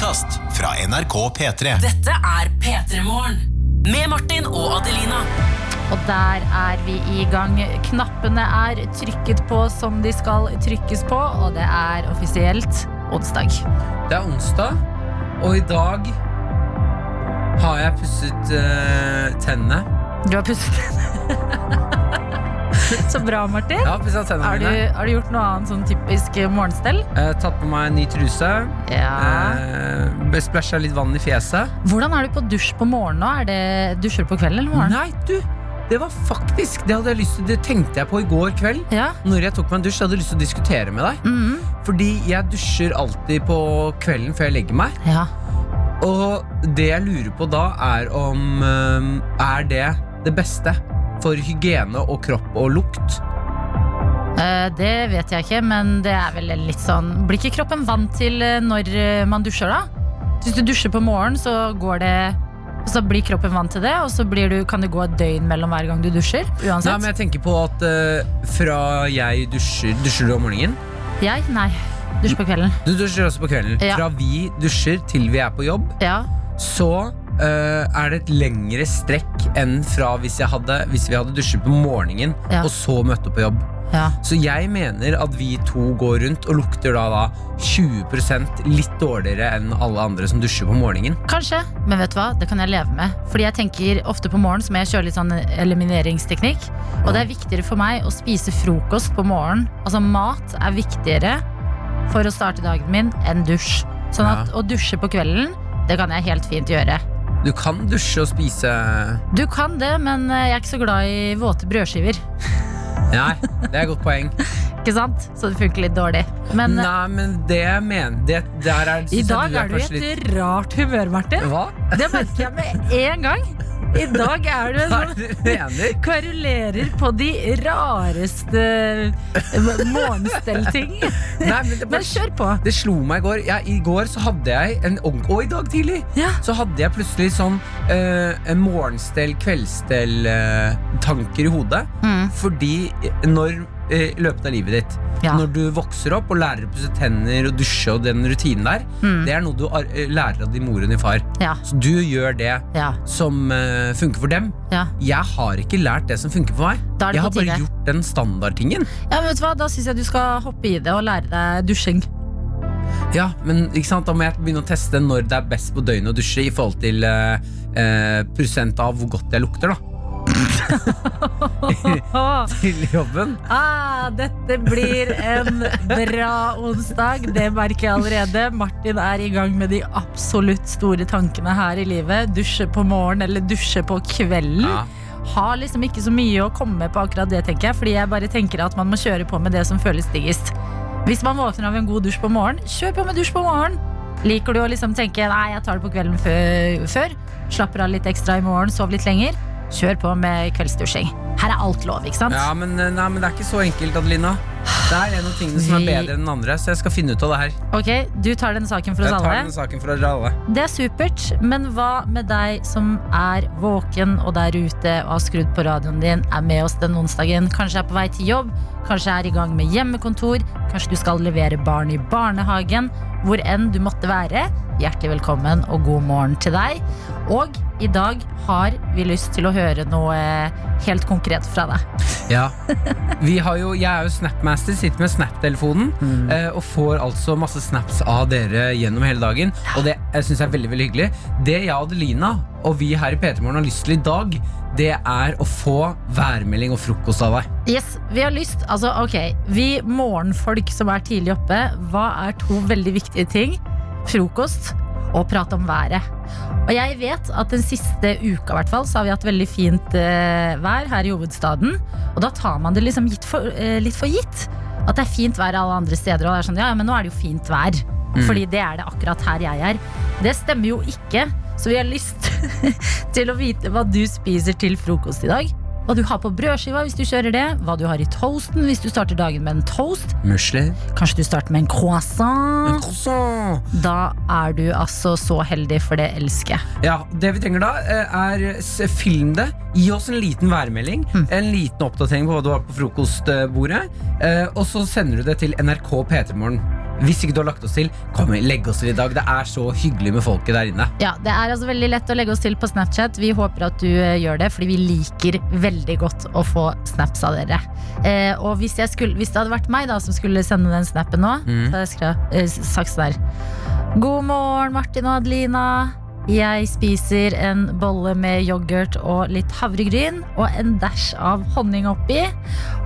podkast fra NRK P3. Dette er P3 Morgen. Med Martin og Adelina. Og der er vi i gang. Knappene er trykket på som de skal trykkes på, og det er offisielt onsdag. Det er onsdag, og i dag har jeg pusset uh, tennene. Du har pusset Så bra, Martin. Jeg har Har du, har du gjort noe annet sånn typisk morgenstell? Eh, tatt på meg en ny truse. Ja. Eh, Splæsja litt vann i fjeset. Hvordan er du på dusj på morgenen nå? Er det, dusjer du på kvelden eller morgenen? Nei, du! Det var faktisk Det hadde jeg lyst til Det tenkte jeg på i går kveld. Ja. Når jeg tok meg en dusj, jeg hadde lyst til å diskutere med deg. Mhm. Fordi jeg dusjer alltid på kvelden før jeg legger meg. ja. Og det jeg lurer på da, er om eh, Er det det beste for hygiene og kropp og lukt? Eh, Det vet jeg ikke, men det er vel litt sånn Blir ikke kroppen vant til eh, når eh, man dusjer, da? Hvis du dusjer på morgenen, så går det så blir kroppen vant til det, og så blir du, kan det gå et døgn mellom hver gang du dusjer. uansett. Nei, men jeg tenker på at uh, fra jeg dusjer Dusjer du om morgenen? Jeg? Nei. Dusjer på kvelden. Du dusjer også på kvelden. Ja. Fra vi dusjer til vi er på jobb, Ja. så eh, er det et lengre strekk enn fra hvis, hadde, hvis vi hadde dusjet på morgenen Ja. og så møtt opp på jobb. ja. Så jeg mener at vi to går rundt og lukter da, da 20% litt dårligere enn alle andre som dusjer på morgenen. Kanskje, men vet du hva? Det kan jeg leve med. Fordi jeg tenker ofte på morgenen så må jeg kjøre litt sånn elimineringsteknikk. Og det er viktigere for meg å spise frokost på morgenen. Altså mat er viktigere for å starte dagen min enn dusj. Sånn Ja. at å dusje på kvelden, det kan jeg helt fint gjøre. Du kan dusje og spise Du kan det, men eh, jeg er ikke så glad i våte brødskiver. Nei, det er et godt poeng. Ikke sant? Så det funker litt dårlig. Men eh, Nei, men det mener det, Der er i dag du er du i et et rart humør, Martin. Hva? Det merker jeg med en gang. I dag er du sånn du mener? kverulerer på de rareste månestellting. men Men kjør på. det slo meg i går. Ja, I går så hadde jeg en Og i dag tidlig Ja. så hadde jeg plutselig sånn uh, en morgenstell, kveldsstell-tanker i hodet. Mm. Fordi når eh, i løpet av livet ditt Ja. Når du vokser opp og lærer å pusse tenner og dusje og den rutinen der, Mm. det er noe du eh, lærer av din mor og din far. Ja, Så du gjør det ja, som eh, funker for dem. ja. Jeg har ikke lært det som funker for meg. Jeg har bare gjort den standardtingen. ja men vet du hva? Da syns jeg du skal hoppe i det og lære deg dusjing. Ja, men? Da må jeg begynne å teste når det er best på døgnet å dusje i forhold til eh, prosent av hvor godt jeg lukter, da. Til jobben. Ah, dette blir en bra onsdag. Det merker jeg allerede. Martin er i gang med de absolutt store tankene her i livet. Dusje på morgenen eller dusje på kvelden. Ja. Har liksom ikke så mye å komme med på akkurat det, tenker jeg. Fordi jeg bare tenker at man må kjøre på med det som føles diggest. Hvis man våkner av en god dusj på morgenen, kjør på med dusj på morgenen. Liker du å liksom tenke nei, jeg tar det på kvelden før, før. Slapper av litt ekstra i morgen, sov litt lenger. Kjør på med kveldsdusjing. Her er alt lov, ikke sant? Ja, men, eh, nei, men det er ikke så enkelt, Adelina. Det er en av tingene som er bedre enn den andre, så jeg skal finne ut av det her. Ok, du tar denne saken for oss Jeg tar alle. denne saken for oss alle. Det er supert, men hva med deg som er våken og der ute og har skrudd på radioen din, er med oss den onsdagen, kanskje er på vei til jobb, kanskje er i gang med hjemmekontor, kanskje du skal levere barn i barnehagen, hvor enn du måtte være, hjertelig velkommen og god morgen til deg. Og i dag har vi lyst til å høre noe helt konkret fra deg. Ja. Vi har jo, jeg er jo Snapmaster, sitter med Snap-telefonen Mm. eh, og får altså masse snaps av dere gjennom hele dagen. Og det syns synes jeg er veldig veldig hyggelig. Det jeg og Adelina og vi her i P3 Morgen har lyst til i dag, det er å få værmelding og frokost av deg. Yes, vi har lyst, altså ok Vi morgenfolk som er tidlig oppe Hva er to veldig viktige ting? Frokost og prate om været. Og jeg vet at den siste uka hvert fall Så har vi hatt veldig fint eh, vær her i hovedstaden. Og da tar man det liksom for, eh, litt for gitt. At det er fint vær alle andre steder Og det er sånn, ja, men nå er det jo fint vær. Fordi det er det akkurat her jeg er. Det stemmer jo ikke Så vi har lyst til å vite hva du spiser til frokost i dag hva du har på brødskiva hvis du kjører det, hva du har i toasten hvis du starter dagen med en toast. Musler. Kanskje du starter med en En croissant. croissant. Da er du altså så heldig, for det elsker jeg. Ja, Det vi trenger da, eh, er film det. Gi oss en liten værmelding. En liten oppdatering på hva du har på frokostbordet. eh, Og så sender du det til NRK P3morgen. Hvis ikke du har lagt oss til, kom legg oss til i dag. Det er så hyggelig med folket der inne. Ja, Det er altså veldig lett å legge oss til på Snapchat. Vi håper at du eh, gjør det, fordi vi liker veldig godt å få snaps av dere. Eh, og hvis, jeg skulle, hvis det hadde vært meg da som skulle sende den snappen nå, Mm. så hadde jeg skrevet, eh, sagt sånn her God morgen, Martin og Adelina. Jeg spiser en bolle med yoghurt og litt havregryn og en dash av honning oppi.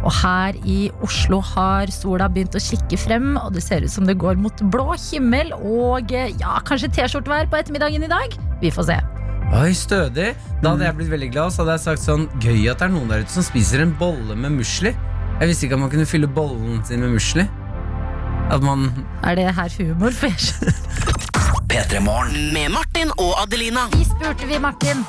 Og her i Oslo har sola begynt å kikke frem, og det ser ut som det går mot blå himmel og eh, ja, kanskje T-skjortevær på ettermiddagen i dag. Vi får se. Oi, stødig. Da hadde jeg blitt veldig glad, så hadde jeg sagt sånn Gøy at det er noen der ute som spiser en bolle med musli. Jeg visste ikke at man kunne fylle bollen sin med musli. At man Er det her humor? For jeg skjønner. Med Martin og Adelina. Vi spurte vi, Martin.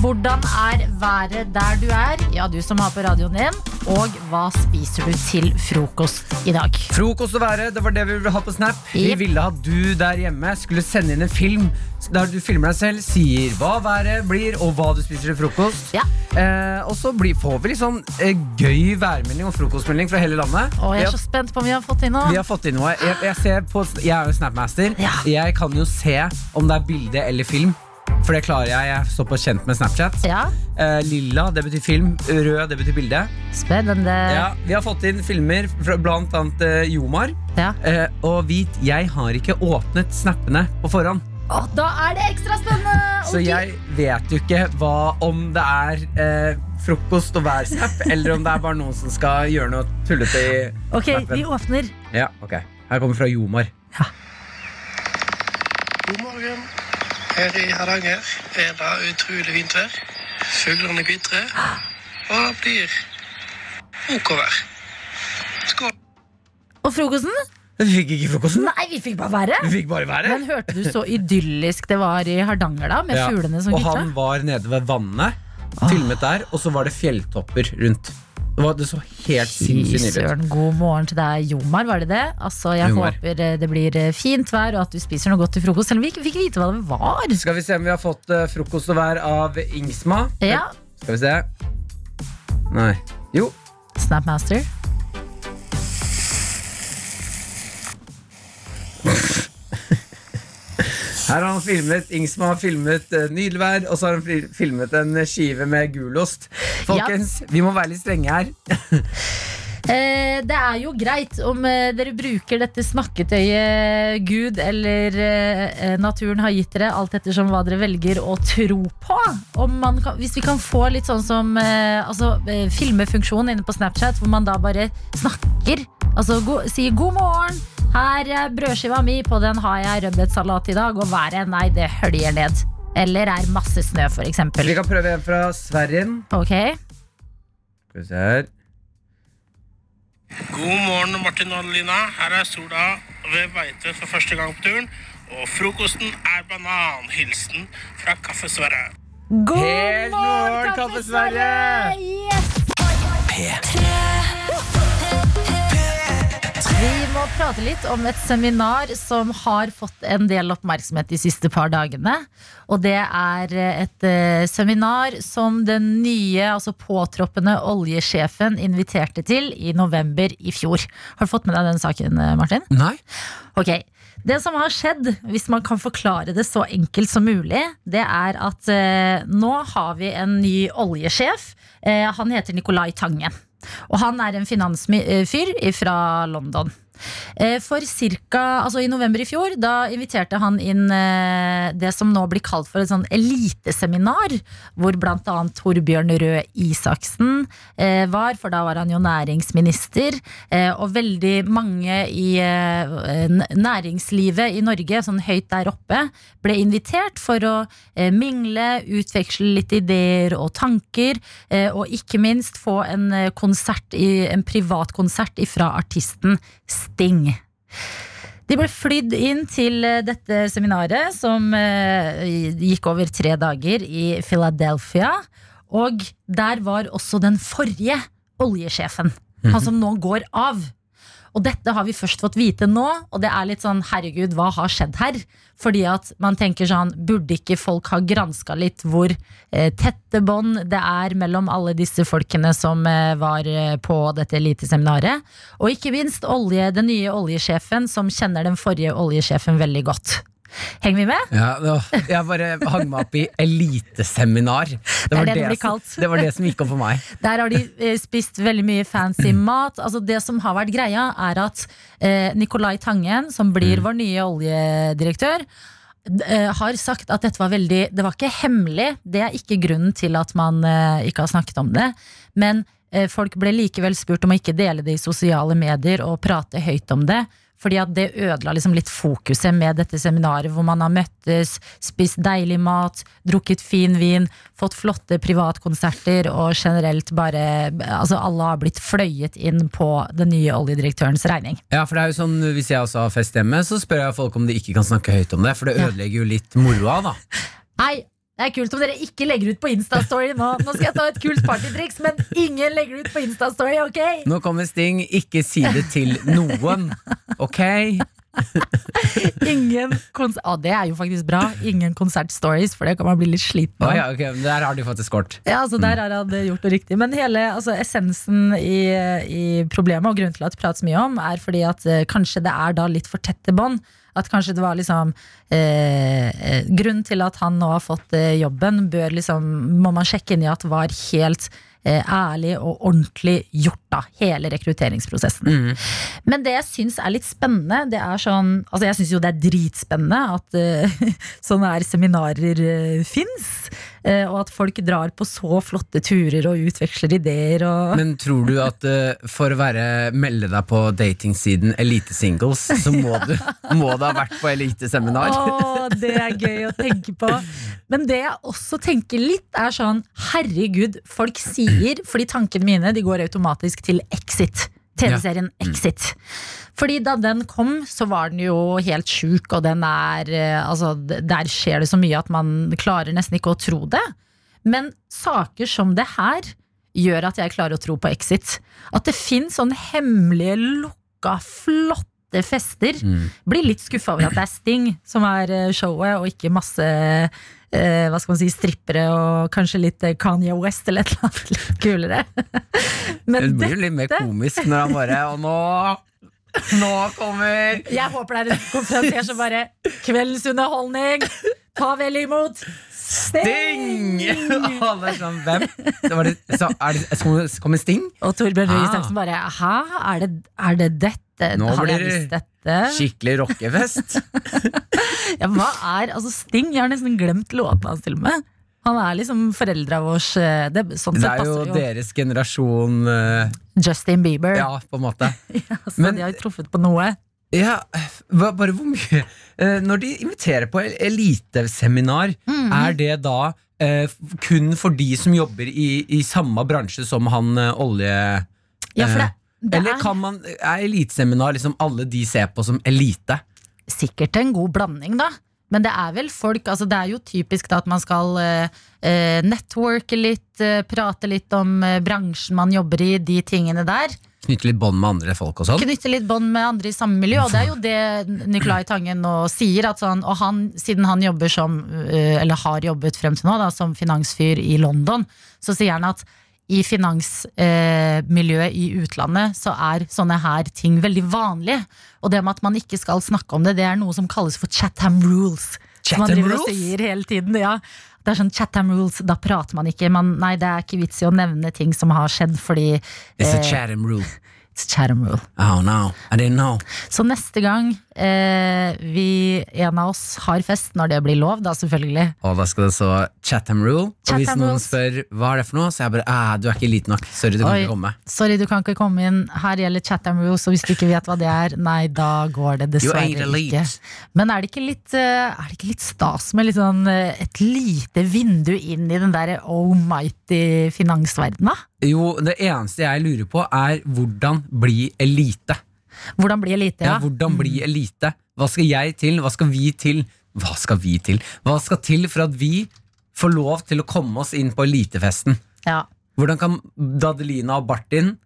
Hvordan er været der du er? Ja, du som har på radioen din. Og hva spiser du til frokost i dag? Frokost og været, det var det vi ville ha på Snap. Vi ville at du der hjemme skulle sende inn en film der du filmer deg selv, sier hva været blir, og hva du spiser til frokost. Ja. Eh, og så blir, får vi litt sånn eh, gøy værmelding og frokostmelding fra hele landet. Og jeg er så spent på om vi har fått inn noe. Vi har fått inn noe. Jeg, jeg, ser på, jeg er jo Snapmaster. Ja. Jeg kan jo se om det er bilde eller film. For det klarer jeg. Jeg er såpass kjent med Snapchat. Ja, Eh, lilla, det betyr film. Rød, det betyr bilde. spennende. Ja, vi har fått inn filmer fra blant annet eh, Jomar. Ja. Eh, og vit, jeg har ikke åpnet snappene på forhånd. Å, da er det ekstra spennende! Så jeg vet jo ikke hva, om det er eh, frokost og værsnap, eller om det er bare noen som skal gjøre noe tullete i Ok, snappen. vi åpner. Ja, ok. Her kommer fra Jomar. God morgen. Her i Hardanger er det utrolig fint vær. Fuglene kvitrer, og det blir OK vær. Skål. Og frokosten? Vi fikk ikke frokosten. Nei, vi fikk bare være. Vi fikk bare være. Men hørte du så idyllisk det var i Hardanger, da? Med Ja. fuglene som Og han var nede ved vannet, filmet der, og så var det fjelltopper rundt. Det, var, det så helt sinnssykt ut. god morgen til deg, Jomar. Var det det? Altså, Jeg Jomar. håper eh, det blir eh, fint vær, og at du spiser noe godt til frokost. Selv om vi ikke fikk vite hva det var. Skal vi se om vi har fått eh, frokost og vær av Ingsma? Ja, Skal vi se. Nei. Jo. Snapmaster. Her har han filmet Ingsma har filmet uh, nydelig og så har han filmet en skive med gulost. Folkens, vi må være litt strenge her. Eh, det er jo greit om eh, dere bruker dette snakketøyet Gud eller eh, naturen har gitt dere, alt ettersom hva dere velger å tro på. Om man kan, hvis vi kan få litt sånn som eh, altså, eh, filmefunksjon inne på Snapchat, hvor man da bare snakker. Altså go sier 'god morgen', her er brødskiva mi, på den har jeg rødbetsalat i dag, og været, nei, det høljer ned. Eller er masse snø, for Vi kan prøve en fra Sverige. Ok, Skal vi se her. God morgen, Martin og Adelina. Her er sola ved Veitvet for første gang på turen. Og frokosten er banan. Hilsen fra Kaffe Sverre. God morgen, Kaffe Sverre! Yes! Må prate litt om et seminar som har fått en del oppmerksomhet de siste par dagene. Og det er et eh, seminar som den nye, altså påtroppende oljesjefen inviterte til i november i fjor. Har du fått med deg den saken, eh, Martin? Nei. Ok, Det som har skjedd, hvis man kan forklare det så enkelt som mulig, det er at eh, nå har vi en ny oljesjef. Eh, han heter Nicolai Tangen. Og han er en finansfyr fra London. Eh, For cirka, altså I november i fjor Da inviterte han inn eh, det som nå blir kalt for et sånn eliteseminar. Hvor annet Torbjørn Røe Isaksen eh, var, for da var han jo næringsminister. Og veldig mange i næringslivet i Norge, sånn høyt der oppe, ble invitert for å mingle, utveksle litt ideer og tanker. Og ikke minst få en konsert, en en privatkonsert fra artisten Sting. De ble flydd inn til eh, dette seminaret, som eh, gikk over tre dager i Philadelphia. Og der var også den forrige oljesjefen, han som nå går av. Og dette har vi først fått vite nå, og det er litt sånn herregud, hva har skjedd her? Fordi at man tenker sånn, burde ikke folk ha granska litt hvor eh, tette bånd det er mellom alle disse folkene som eh, var eh, på dette eliteseminaret? Og ikke minst olje, den nye oljesjefen som kjenner den forrige oljesjefen veldig godt. Henger vi med? Ja, nå, jeg bare hang meg opp i eliteseminar. Det, var det det blir som- det var det som gikk opp for meg. Der har de eh, spist veldig mye fancy mat. Altså Det som har vært greia, er at eh, Nicolai Tangen, som blir vår nye oljedirektør, eh, har sagt at dette var veldig Det var ikke hemmelig. Det er ikke grunnen til at man eh, ikke har snakket om det. Men eh, folk ble likevel spurt om å ikke dele det i sosiale medier og prate høyt om det. Fordi at det ødela liksom litt fokuset med dette seminaret, hvor man har møttes, spist deilig mat, drukket fin vin, fått flotte privatkonserter og generelt bare Altså alle har blitt fløyet inn på den nye oljedirektørens regning. Ja, for det er jo sånn, Hvis jeg også har fest hjemme, så spør jeg folk om de ikke kan snakke høyt om det. For det ødelegger jo litt moroa, da. Nei, det er kult om dere ikke legger ut på Insta-story nå. Nå skal jeg ta et kult partytriks, men ingen legger ut på Insta-story, ok? Nå kommer Sting, ikke si det til noen. Ok? Ingen kons ah, Det er jo faktisk bra. Ingen konsertstories, for det kan man bli litt sliten av. Oh, ja, ok, men Der har de faktisk eskort. Ja, altså Der har han gjort det riktig. Men hele altså, essensen i, i problemet, og grunnen til at det prates mye om, er fordi at eh, kanskje det er da litt for tette bånd. At kanskje det var liksom eh, eh, Grunnen til at han nå har fått eh, jobben, bør liksom må man sjekke inn i at var helt eh, ærlig og ordentlig gjort, da. Hele rekrutteringsprosessen. Men det jeg syns er litt spennende, det er sånn Altså jeg syns jo det er dritspennende at eh, sånne her seminarer eh, fins. Eh, og at folk drar på så flotte turer og utveksler ideer og Men tror du at eh, for å være melde deg på datingsiden Elite Singles, så må du, må du ha vært på eliteseminar? Å, det er gøy å tenke på. Men det jeg også tenker litt, er sånn herregud, folk sier Fordi tankene mine de går automatisk til Exit. TV-serien Exit. Fordi da den kom, så var den jo helt sjuk, og den er eh, Altså, der skjer det så mye at man klarer nesten ikke å tro det. Men saker som det her gjør at jeg klarer å tro på Exit. At det fins sånne hemmelige, lukka, flotte fester. Blir litt skuffa over at det er Sting som er eh, showet, og ikke masse eh, hva skal man si, strippere og kanskje litt eh, Kanye West eller et eller annet litt kulere. Det blir jo litt mer komisk når han bare Og nå Nå kommer jeg håper det er en konferansier som bare Kveldens underholdning! Ta vel imot Sting! Alle sånn, hvem? Det, så, er det, så kommer Sting? Og Torbjørn Røe Ah. Isaksen bare Hæ, er det, er det dette? Nå Har jeg det visst dette? Skikkelig rockefest. Ja, hva er altså Sting? Jeg har nesten glemt låtene hans til og med. Han er liksom foreldra vårs eh, det, Sånn Det er jo jo deres generasjon uh, Justin Bieber. Ja, på en måte. så men- de har jo truffet på noe. Ja, bare hvor mye uh, Når de inviterer på el- eliteseminar, Mm. er det da uh, kun for de som jobber i, i samme bransje som han olje... Ja, for det, det Eller er kan man, er eliteseminar liksom alle de ser på som elite? sikkert en god blanding, da. Men det er vel folk altså Det er jo typisk da at man skal eh, eh, networke litt, eh, prate litt om eh, bransjen man jobber i, de tingene der. Knytte litt bånd med andre folk og sånn? Knytte litt bånd med andre i samme miljø. Og det er jo det Nicolai Tangen nå sier. Sånn, og han, siden han jobber som, eh, eller har jobbet frem til nå, da, som finansfyr i London, så sier han at i finansmiljøet i utlandet så er sånne her ting veldig vanlige. Og det med at man ikke skal snakke om det, det er noe som kalles for Chatham rules. Chatham som man driver rules? sier hele tiden. Ja. Det er sånn Chatham rules, da prater man ikke. Man, nei, det er ikke vits i å nevne ting som har skjedd, fordi It's a eh, Chatham rule. It's Chatham rule. Oh no, I didn't know. Så neste gang eh, vi, en av oss har fest, når det blir lov, da selvfølgelig Og da skal det så Chatham rule. og hvis noen rules. spør hva er det for noe, så er jeg bare ah, du er ikke liten nok. Sorry, du kan Oi. ikke komme. Sorry, du kan ikke komme inn. Her gjelder Chatham Rule, så hvis du ikke vet hva det er, nei, da går det dessverre ikke. Men er det ikke litt, eh, er det ikke litt stas med litt sånn, eh, et lite vindu inn i den der almighty finansverdenen, da? Jo, det eneste jeg lurer på, er hvordan bli elite. Hvordan bli elite? Ja, Ja. hvordan bli elite? Hva skal jeg til? Hva skal vi til? Hva skal vi til? Hva skal til for at vi får lov til å komme oss inn på elitefesten? Ja. Hvordan kan Dadelina og Bartin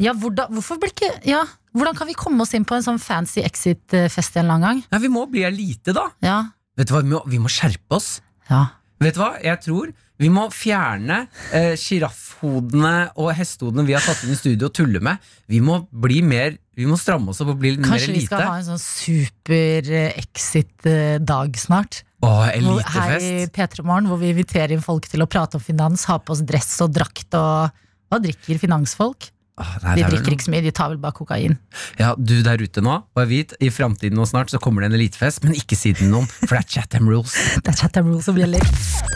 Ja, hvordan, hvorfor blir ikke Ja, Hvordan kan vi komme oss inn på en sånn fancy exit-fest en eller annen gang? Ja, vi må bli elite, da. Ja. Vet du hva, vi må, vi må skjerpe oss. ja. Vet du hva, jeg tror vi må fjerne eh, og hestehodene vi har tatt inn i studio og tulle med. Vi må bli mer Vi må stramme oss opp og bli litt mer elite. Kanskje vi skal ha en sånn super-exit-dag snart? Åh, elitefest. Her i elitefest. P3 Morgen, hvor vi inviterer inn folk til å prate om finans, ha på oss dress og drakt og Hva drikker finansfolk? Åh, nei, De er drikker ikke så mye, de tar vel bare kokain. Ja, du der ute nå, bare vit, i framtiden nå snart så kommer det en elitefest, men ikke si det til noen, for det er Chatham Rules. Det er Chatham Rules som gjelder.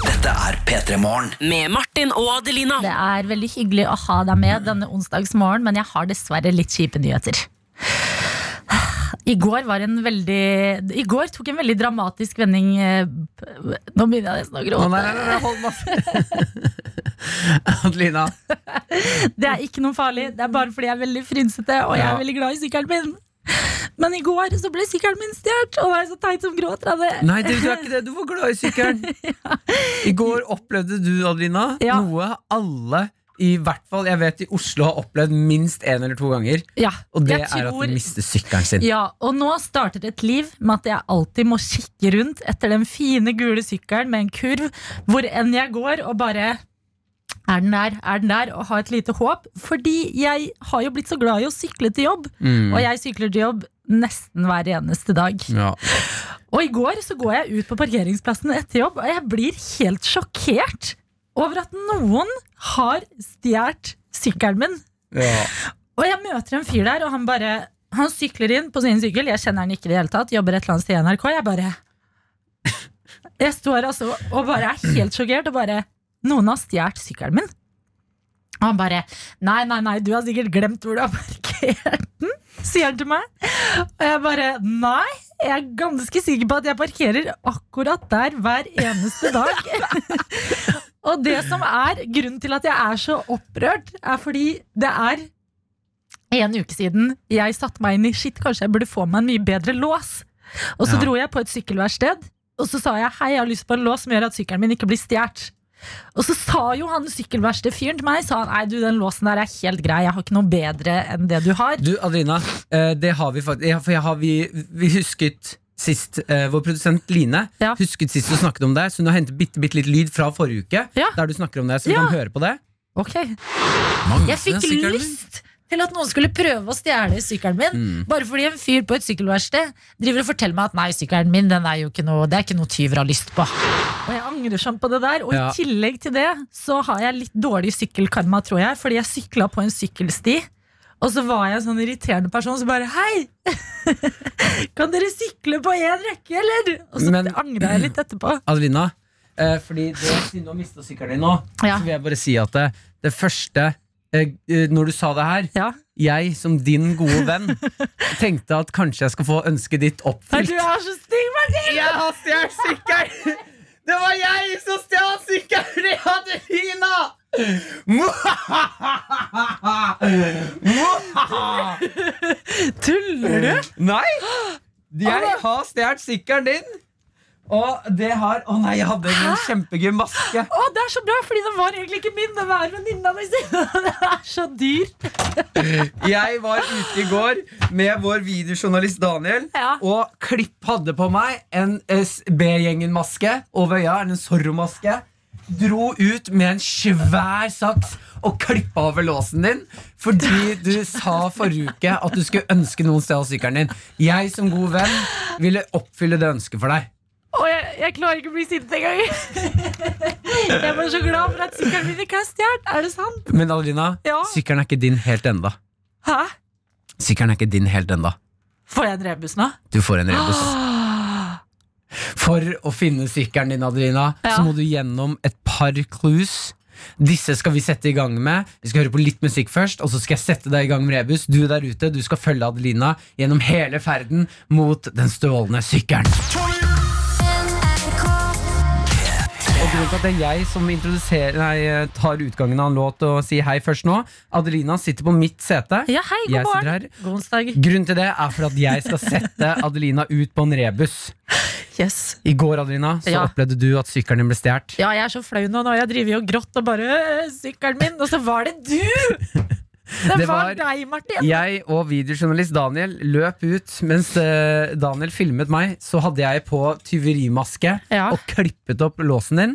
Dette er P3 Morgen. Med Martin og Adelina. Det er veldig hyggelig å ha deg med denne onsdagsmorgen, men jeg har dessverre litt kjipe nyheter. I går var en veldig I går tok en veldig dramatisk vending eh, Nå begynner jeg nesten å gråte. gråte. nei, nei, nei, hold masse. Adelina, Det er ikke noe farlig, det er bare fordi jeg er veldig frynsete, og jeg Ja. er veldig glad i sykkelen min. Men i går så ble sykkelen min stjålet, og det er så teit som gråter av det. nei, du, du er ikke det, du var glad i sykkelen. I går opplevde du, Adelina, Ja. noe alle i hvert fall jeg vet i Oslo har opplevd minst én eller to ganger. Ja, Og det tror, er at de mister sykkelen sin. Ja, og nå starter et liv med at jeg alltid må kikke rundt etter den fine gule sykkelen med en kurv, hvor enn jeg går og bare er den der, er den der, og ha et lite håp. Fordi jeg har jo blitt så glad i å sykle til jobb, Mm. og jeg sykler til jobb nesten hver eneste dag. Ja. Og i går så går jeg ut på parkeringsplassen etter jobb, og jeg blir helt sjokkert over at noen har stjålet sykkelen min. Ja. Og jeg møter en fyr der, og han bare Han sykler inn på sin sykkel. Jeg kjenner han ikke i det hele tatt. Jobber et eller annet sted i NRK. Jeg bare Jeg står altså og bare er helt sjokkert og bare Noen har stjålet sykkelen min. Og han bare Nei, nei, nei, du har sikkert glemt hvor du har parkert den, sier han til meg. Og jeg bare Nei, jeg er ganske sikker på at jeg parkerer akkurat der hver eneste dag. Og det som er grunnen til at jeg er så opprørt, er fordi det er en uke siden jeg satte meg inn i shit, kanskje jeg burde få meg en mye bedre lås. Og så Ja. dro jeg på et sykkelverksted, og så sa jeg hei, jeg har lyst på en lås som gjør at sykkelen min ikke blir stjålet. Og så sa jo han sykkelverkstedfyren til meg sa han, nei du, den låsen der er helt grei, jeg har ikke noe bedre enn det du har. Du, Adelina, eh, det har vi faktisk For jeg har, vi, vi husket sist eh, Vår produsent Line Ja. husket sist du snakket om det, så hun har hentet bitte, bitte litt lyd fra forrige uke. Ja. Der du snakker om det, så vi Ja. kan høre på det. Ok, Mange Jeg fikk lyst til at noen skulle prøve å stjele sykkelen min. Mm. Bare fordi en fyr på et sykkelverksted driver og forteller meg at nei, sykkelen min den er jo ikke noe, det er ikke noe tyver har lyst på. Og jeg angrer sånn på det der. Og Ja. i tillegg til det så har jeg litt dårlig sykkelkarma, tror jeg. Fordi jeg sykla på en sykkelsti. Og så var jeg en sånn irriterende person som bare Hei! kan dere sykle på én rekke, eller? Og så Men- angra jeg litt etterpå. Adelina, eh, fordi det, siden du har mista sykkelen din nå, Ja. så vil jeg bare si at det, det første eh, eh, Når du sa det her, Ja. jeg som din gode venn tenkte at kanskje jeg skal få ønsket ditt oppfylt. du er så stygg, Martin! Jeg har stjålet sykkelen! Det var jeg som stjal sykkelen til Adelina! Tuller du? Nei! Jeg har stjålet sykkelen din. Og det har Å nei, jeg hadde en kjempegøy maske. Å, det er så bra, fordi den var egentlig ikke min. Den var venninna mi. Den er så dyr. Jeg var ute i går med vår videojournalist Daniel, Ja. og Klipp hadde på meg en eh, B-gjengen-maske over øya, en Zorro-maske. Dro ut med en svær saks og klippa over låsen din fordi du sa forrige uke at du skulle ønske noen sted å ha sykkelen din. Jeg som god venn ville oppfylle det ønsket for deg. Og jeg, jeg klarer ikke å bli sint engang. Jeg var så glad for at sykkelen min ikke er stjålet. Er det sant? Men Adelina, Ja. sykkelen er ikke din helt enda. Hæ? Sykkelen er ikke din helt enda. Får jeg en rebus nå? Du får en rebus. For å finne sykkelen din, Adelina, Ja. så må du gjennom et par clues. Disse skal vi sette i gang med. Vi skal høre på litt musikk først, og så skal jeg sette deg i gang med rebus. Du der ute, du skal følge Adelina gjennom hele ferden mot den stjålne sykkelen. Grunnen til at det er jeg som Nei, tar utgangen av en låt og sier hei først nå Adelina sitter på mitt sete. Ja, hei, god morgen. God onsdag. Grunnen til det er for at jeg skal sette Adelina ut på en rebus. Yes. I går Adelina, så Ja. opplevde du at sykkelen din ble stjålet. Ja, jeg er så flau nå. Nå Jeg jeg jo og grått og bare «Øh, Sykkelen min! Og så var det du! Det, Det var, var- deg, Martin. Jeg og videojournalist Daniel løp ut mens eh, Daniel filmet meg. Så hadde jeg på tyverimaske Ja. og klippet opp låsen din.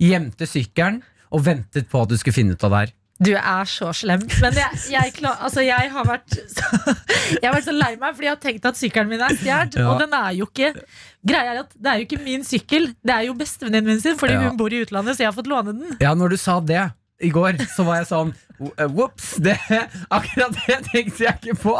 Gjemte sykkelen og ventet på at du skulle finne ut av det her. Du er så slem. Men jeg, jeg, klar, altså jeg, har vært så, jeg har vært så lei meg, fordi jeg har tenkt at sykkelen min er stjålet. Ja. Og den er jo ikke Greia er at Det er jo ikke min sykkel, det er jo bestevenninnen min sin, fordi Ja. hun bor i utlandet, så jeg har fått låne den. Ja, når du sa det i går, så var jeg sånn Ops! Akkurat det tenkte jeg ikke på.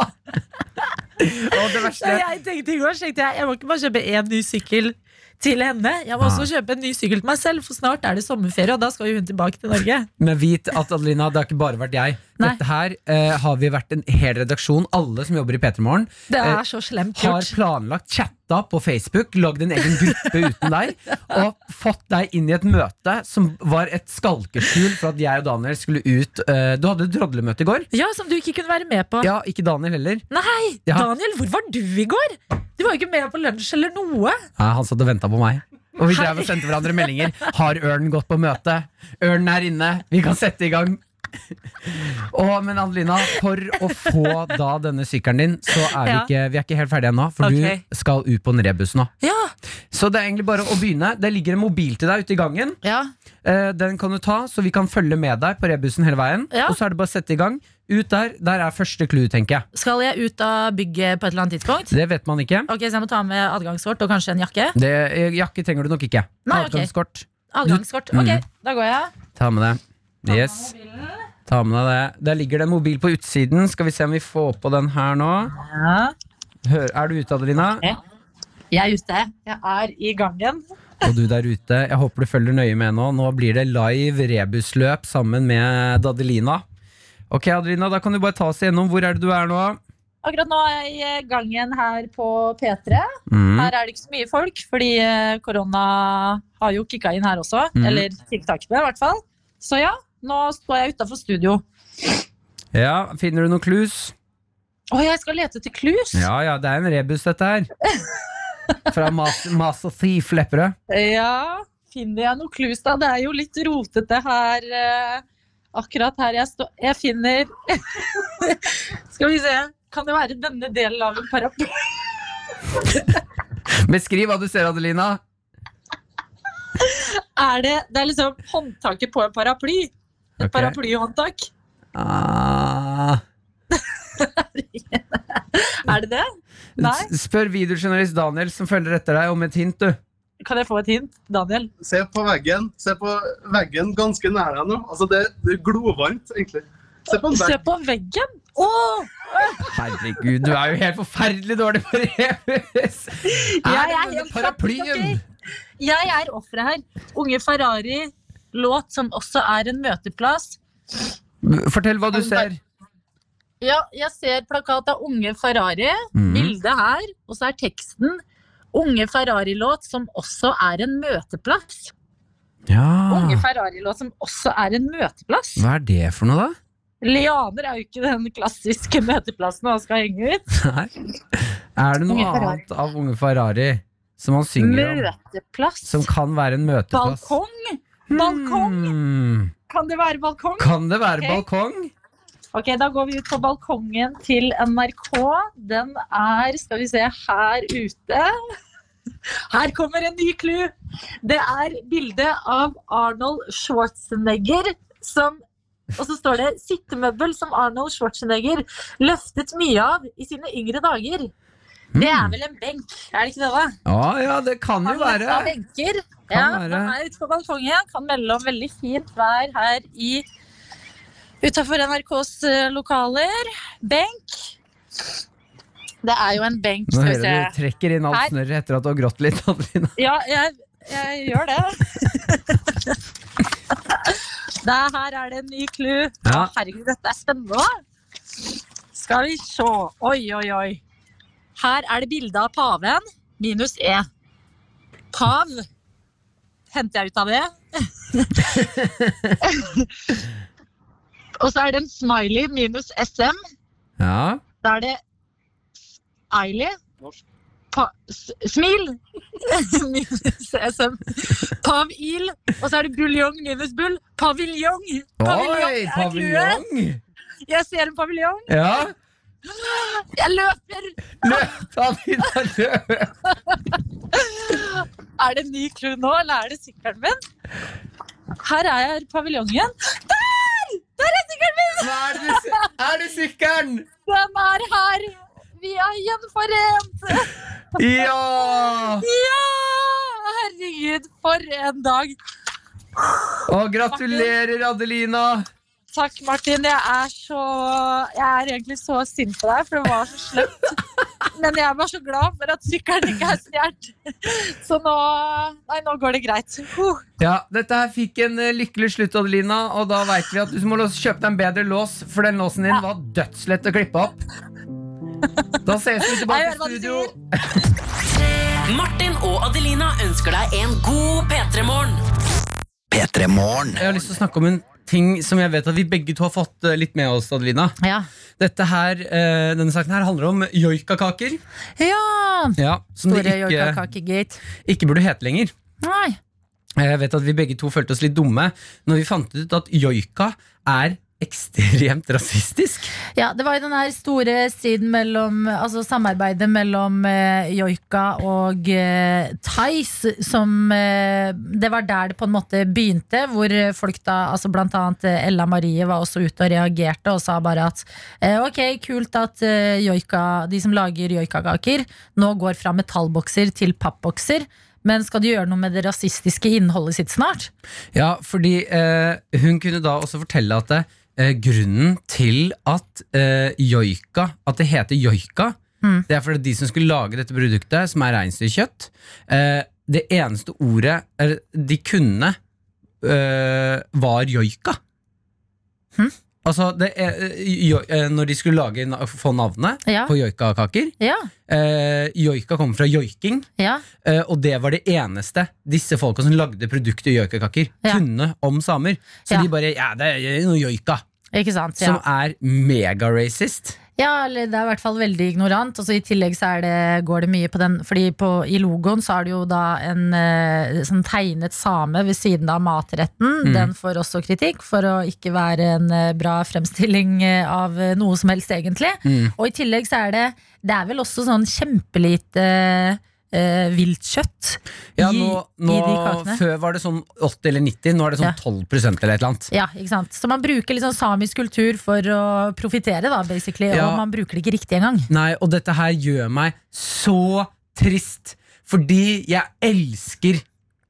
og det verste jeg tenkte i går tenkte jeg, jeg må ikke bare kjøpe én ny sykkel til henne. Jeg må også kjøpe en ny sykkel til meg selv, for snart er det sommerferie, og da skal hun tilbake til Norge. Men vit at Adelina, det har ikke bare vært jeg. Nei. Dette her eh, har vi vært en hel redaksjon, alle som jobber i P3 Morgen, Eh, har planlagt, chatta på Facebook, lagd en egen gruppe uten deg, og fått deg inn i et møte som var et skalkeskjul for at jeg og Daniel skulle ut. eh, du hadde et drodlemøte i går. Ja, Som du ikke kunne være med på. Ja, ikke Daniel heller. Nei, Ja. Daniel, hvor var du i går? Du var jo ikke med på lunsj eller noe. Nei, han satt og venta på meg. Og vi drev og sendte hverandre meldinger. Har ørnen gått på møte? Ørnen er inne. Vi kan sette i gang. Og, men Adelina, for å få da denne sykkelen din, så er vi Ja. ikke, vi er ikke helt ferdige ennå. For Ok. du skal ut på en rebus nå. Ja, Så det er egentlig bare å begynne. Det ligger en mobil til deg ute i gangen. ja. Eh, den kan du ta, så vi kan følge med deg på rebusen hele veien. Ja. Og så er det bare å sette i gang. Ut der. Der er første clue, tenker jeg. Skal jeg ut av bygget på et eller annet tidspunkt? Det vet man ikke. Ok, Så jeg må ta med adgangskort og kanskje en jakke? Det, eh, jakke trenger du nok ikke. Nei, ok. Adgangskort. Adgangskort. Mm. Ok, da går jeg. Ta med det. Yes. Ta med deg det. Der ligger det en mobil på utsiden. Skal vi se om vi får på den her nå. Ja. Hør, er du ute, Adelina? Jeg er ute. Jeg er i gangen. Og du der ute. Jeg håper du følger nøye med nå. Nå blir det live rebusløp sammen med Adelina. Ok, Adelina, da kan du bare ta oss igjennom. Hvor er det du er nå? Akkurat nå er jeg i gangen her på P3. Mm. Her er det ikke så mye folk, fordi eh, korona har jo kicka inn her også. Mm. Eller tiltakene, i hvert fall. Så ja, nå står jeg utafor studio. Ja, Finner du noen clues? Å, jeg skal lete etter clues! Ja, ja, det er en rebus, dette her. Fra Mas og Thief Lepperød. Ja, finner jeg noen clues da? Det er jo litt rotete her. eh, akkurat her jeg står. Jeg finner Skal vi se. Kan det være denne delen av en paraply? Beskriv hva du ser, Adelina. Er det, det er liksom håndtaket på en paraply. Et okay. paraplyhåndtak. Ah. Er det det? Nei? Spør videojournalist Daniel som følger etter deg om et hint, du. Kan jeg få et hint, Daniel? Se på veggen. Se på veggen ganske nær deg nå. Altså, det, det er glovarmt, egentlig. Se på Se på veggen! Åh! Herregud, du er jo helt forferdelig dårlig på rebus! Jeg Er er det denne paraplyen? Okay. Jeg er offeret her. Unge Ferrari, låt som også er en møteplass. Fortell hva du ser. Ja, jeg ser plakat av Unge Ferrari. Mm. Bildet her, og så er teksten Unge Ferrari-låt som også er en møteplass. Ja. Unge Ferrari-låt som også er en møteplass. Hva er det for noe, da? Lianer er jo ikke den klassiske møteplassen man skal henge ut. Nei. Er det noe Unge Ferrari. annet av Unge Ferrari som han synger om? Møteplass. Som kan være en møteplass? Balkong. Balkong. Hmm. Kan det være balkong? Kan det være okay. balkong? Ok, Da går vi ut på balkongen til NRK. Den er, skal vi se, her ute. Her kommer en ny clou! Det er bilde av Arnold Schwarzenegger som Og så står det 'sittemøbel som Arnold Schwarzenegger løftet mye av i sine yngre dager'. Det er vel en benk, er det ikke det? da? Ja, ja, det kan jo være. Kan benker. Kan Ja, være. Den er ute på balkongen. Kan melde om veldig fint vær her i utafor NRKs eh, lokaler. Benk. Det er jo en benk, Nå skal vi hører du trekker inn alt snørret etter at du har grått litt. Adelina. Ja, jeg, jeg gjør det. Det er, her er det en ny clou. Ja. Herregud, dette er spennende. Skal vi se. Oi, oi, oi. Her er det bilde av paven minus E. Pav henter jeg ut av det. Og så er det en smiley minus SM. Ja. Da er det Eili. Smil minus SM. Pav-il. Og så er det buljong minus bull. Paviljong. Oi, er paviljong! Jeg ser en paviljong. Ja, Jeg løper! løp, Anita, løp! Er det en ny crew nå, eller er det sykkelen min? Her er jeg i paviljongen. Der! Der er sykkelen min! Er det? Er det sykkelen? Den er her! Vi er gjenforent! Ja! Ja! Herregud, for en dag. Og gratulerer, Adelina. Takk, Martin. Jeg er så Jeg er egentlig så sint på deg, for det var så slemt. Men jeg var så glad for at sykkelen ikke er stjålet. Så nå Nei, nå går det greit. Uh. Ja, Dette her fikk en eh, lykkelig slutt, Adelina, og da veit vi at du må kjøpe deg en bedre lås, for den låsen din var dødslett å klippe opp. Da ses vi tilbake i studio. Martin og Adelina ønsker deg en god P3-morgen. P3 Morgen. Jeg har lyst til å snakke om en ting som jeg vet at vi begge to har fått eh, litt med oss, Adelina. Ja. Dette her, eh, Denne saken her handler om joikakaker. ja. Ja, som Store joikakakegate. ikke burde hete lenger. Nei. Jeg vet at vi begge to følte oss litt dumme når vi fant ut at joika er ekstremt rasistisk. Ja, det var jo den her store striden mellom Altså samarbeidet mellom eh, joika og eh, Tice som eh, Det var der det på en måte begynte, hvor folk da Altså blant annet eh, Ella Marie var også ute og reagerte og sa bare at eh, ok, kult at eh, joika, de som lager joikakaker, nå går fra metallbokser til pappbokser. Men skal du gjøre noe med det rasistiske innholdet sitt snart? Ja, fordi hun kunne da også fortelle at det, eh, grunnen til at eh, joika At det heter joika, Mm. det er fordi de som skulle lage dette produktet, som er reinsdyrkjøtt eh, Det eneste ordet er, de kunne, eh, var joika. Hm? Altså, det, er, eh, jo, eh, når de skulle lage, få navnet Ja. på joikakaker Ja, eh, Joika kommer fra joiking. ja, Eh, og det var det eneste disse folka som lagde produktet joikakaker, Ja. kunne om samer. Så de bare Ja, det er noe joika. ikke sant? Som er megaracist. Ja, eller det er i hvert fall veldig ignorant. Og så I tillegg så er det, går det mye på den Fordi på, i logoen så er det jo da en eh, sånn tegnet same ved siden av matretten. Mm. Den får også kritikk for å ikke være en eh, bra fremstilling eh, av noe som helst, egentlig. Mm. Og i tillegg så er det Det er vel også sånn kjempelite eh, viltkjøtt Ja, i, nå, nå, i de kakene. Før var det sånn 80 eller 90, nå er det sånn Ja. 12% eller et eller annet. Ja, ikke sant? Så man bruker liksom samisk kultur for å profitere, da, basically. Ja. Og man bruker det ikke riktig engang. Nei, og dette her gjør meg så trist. Fordi jeg elsker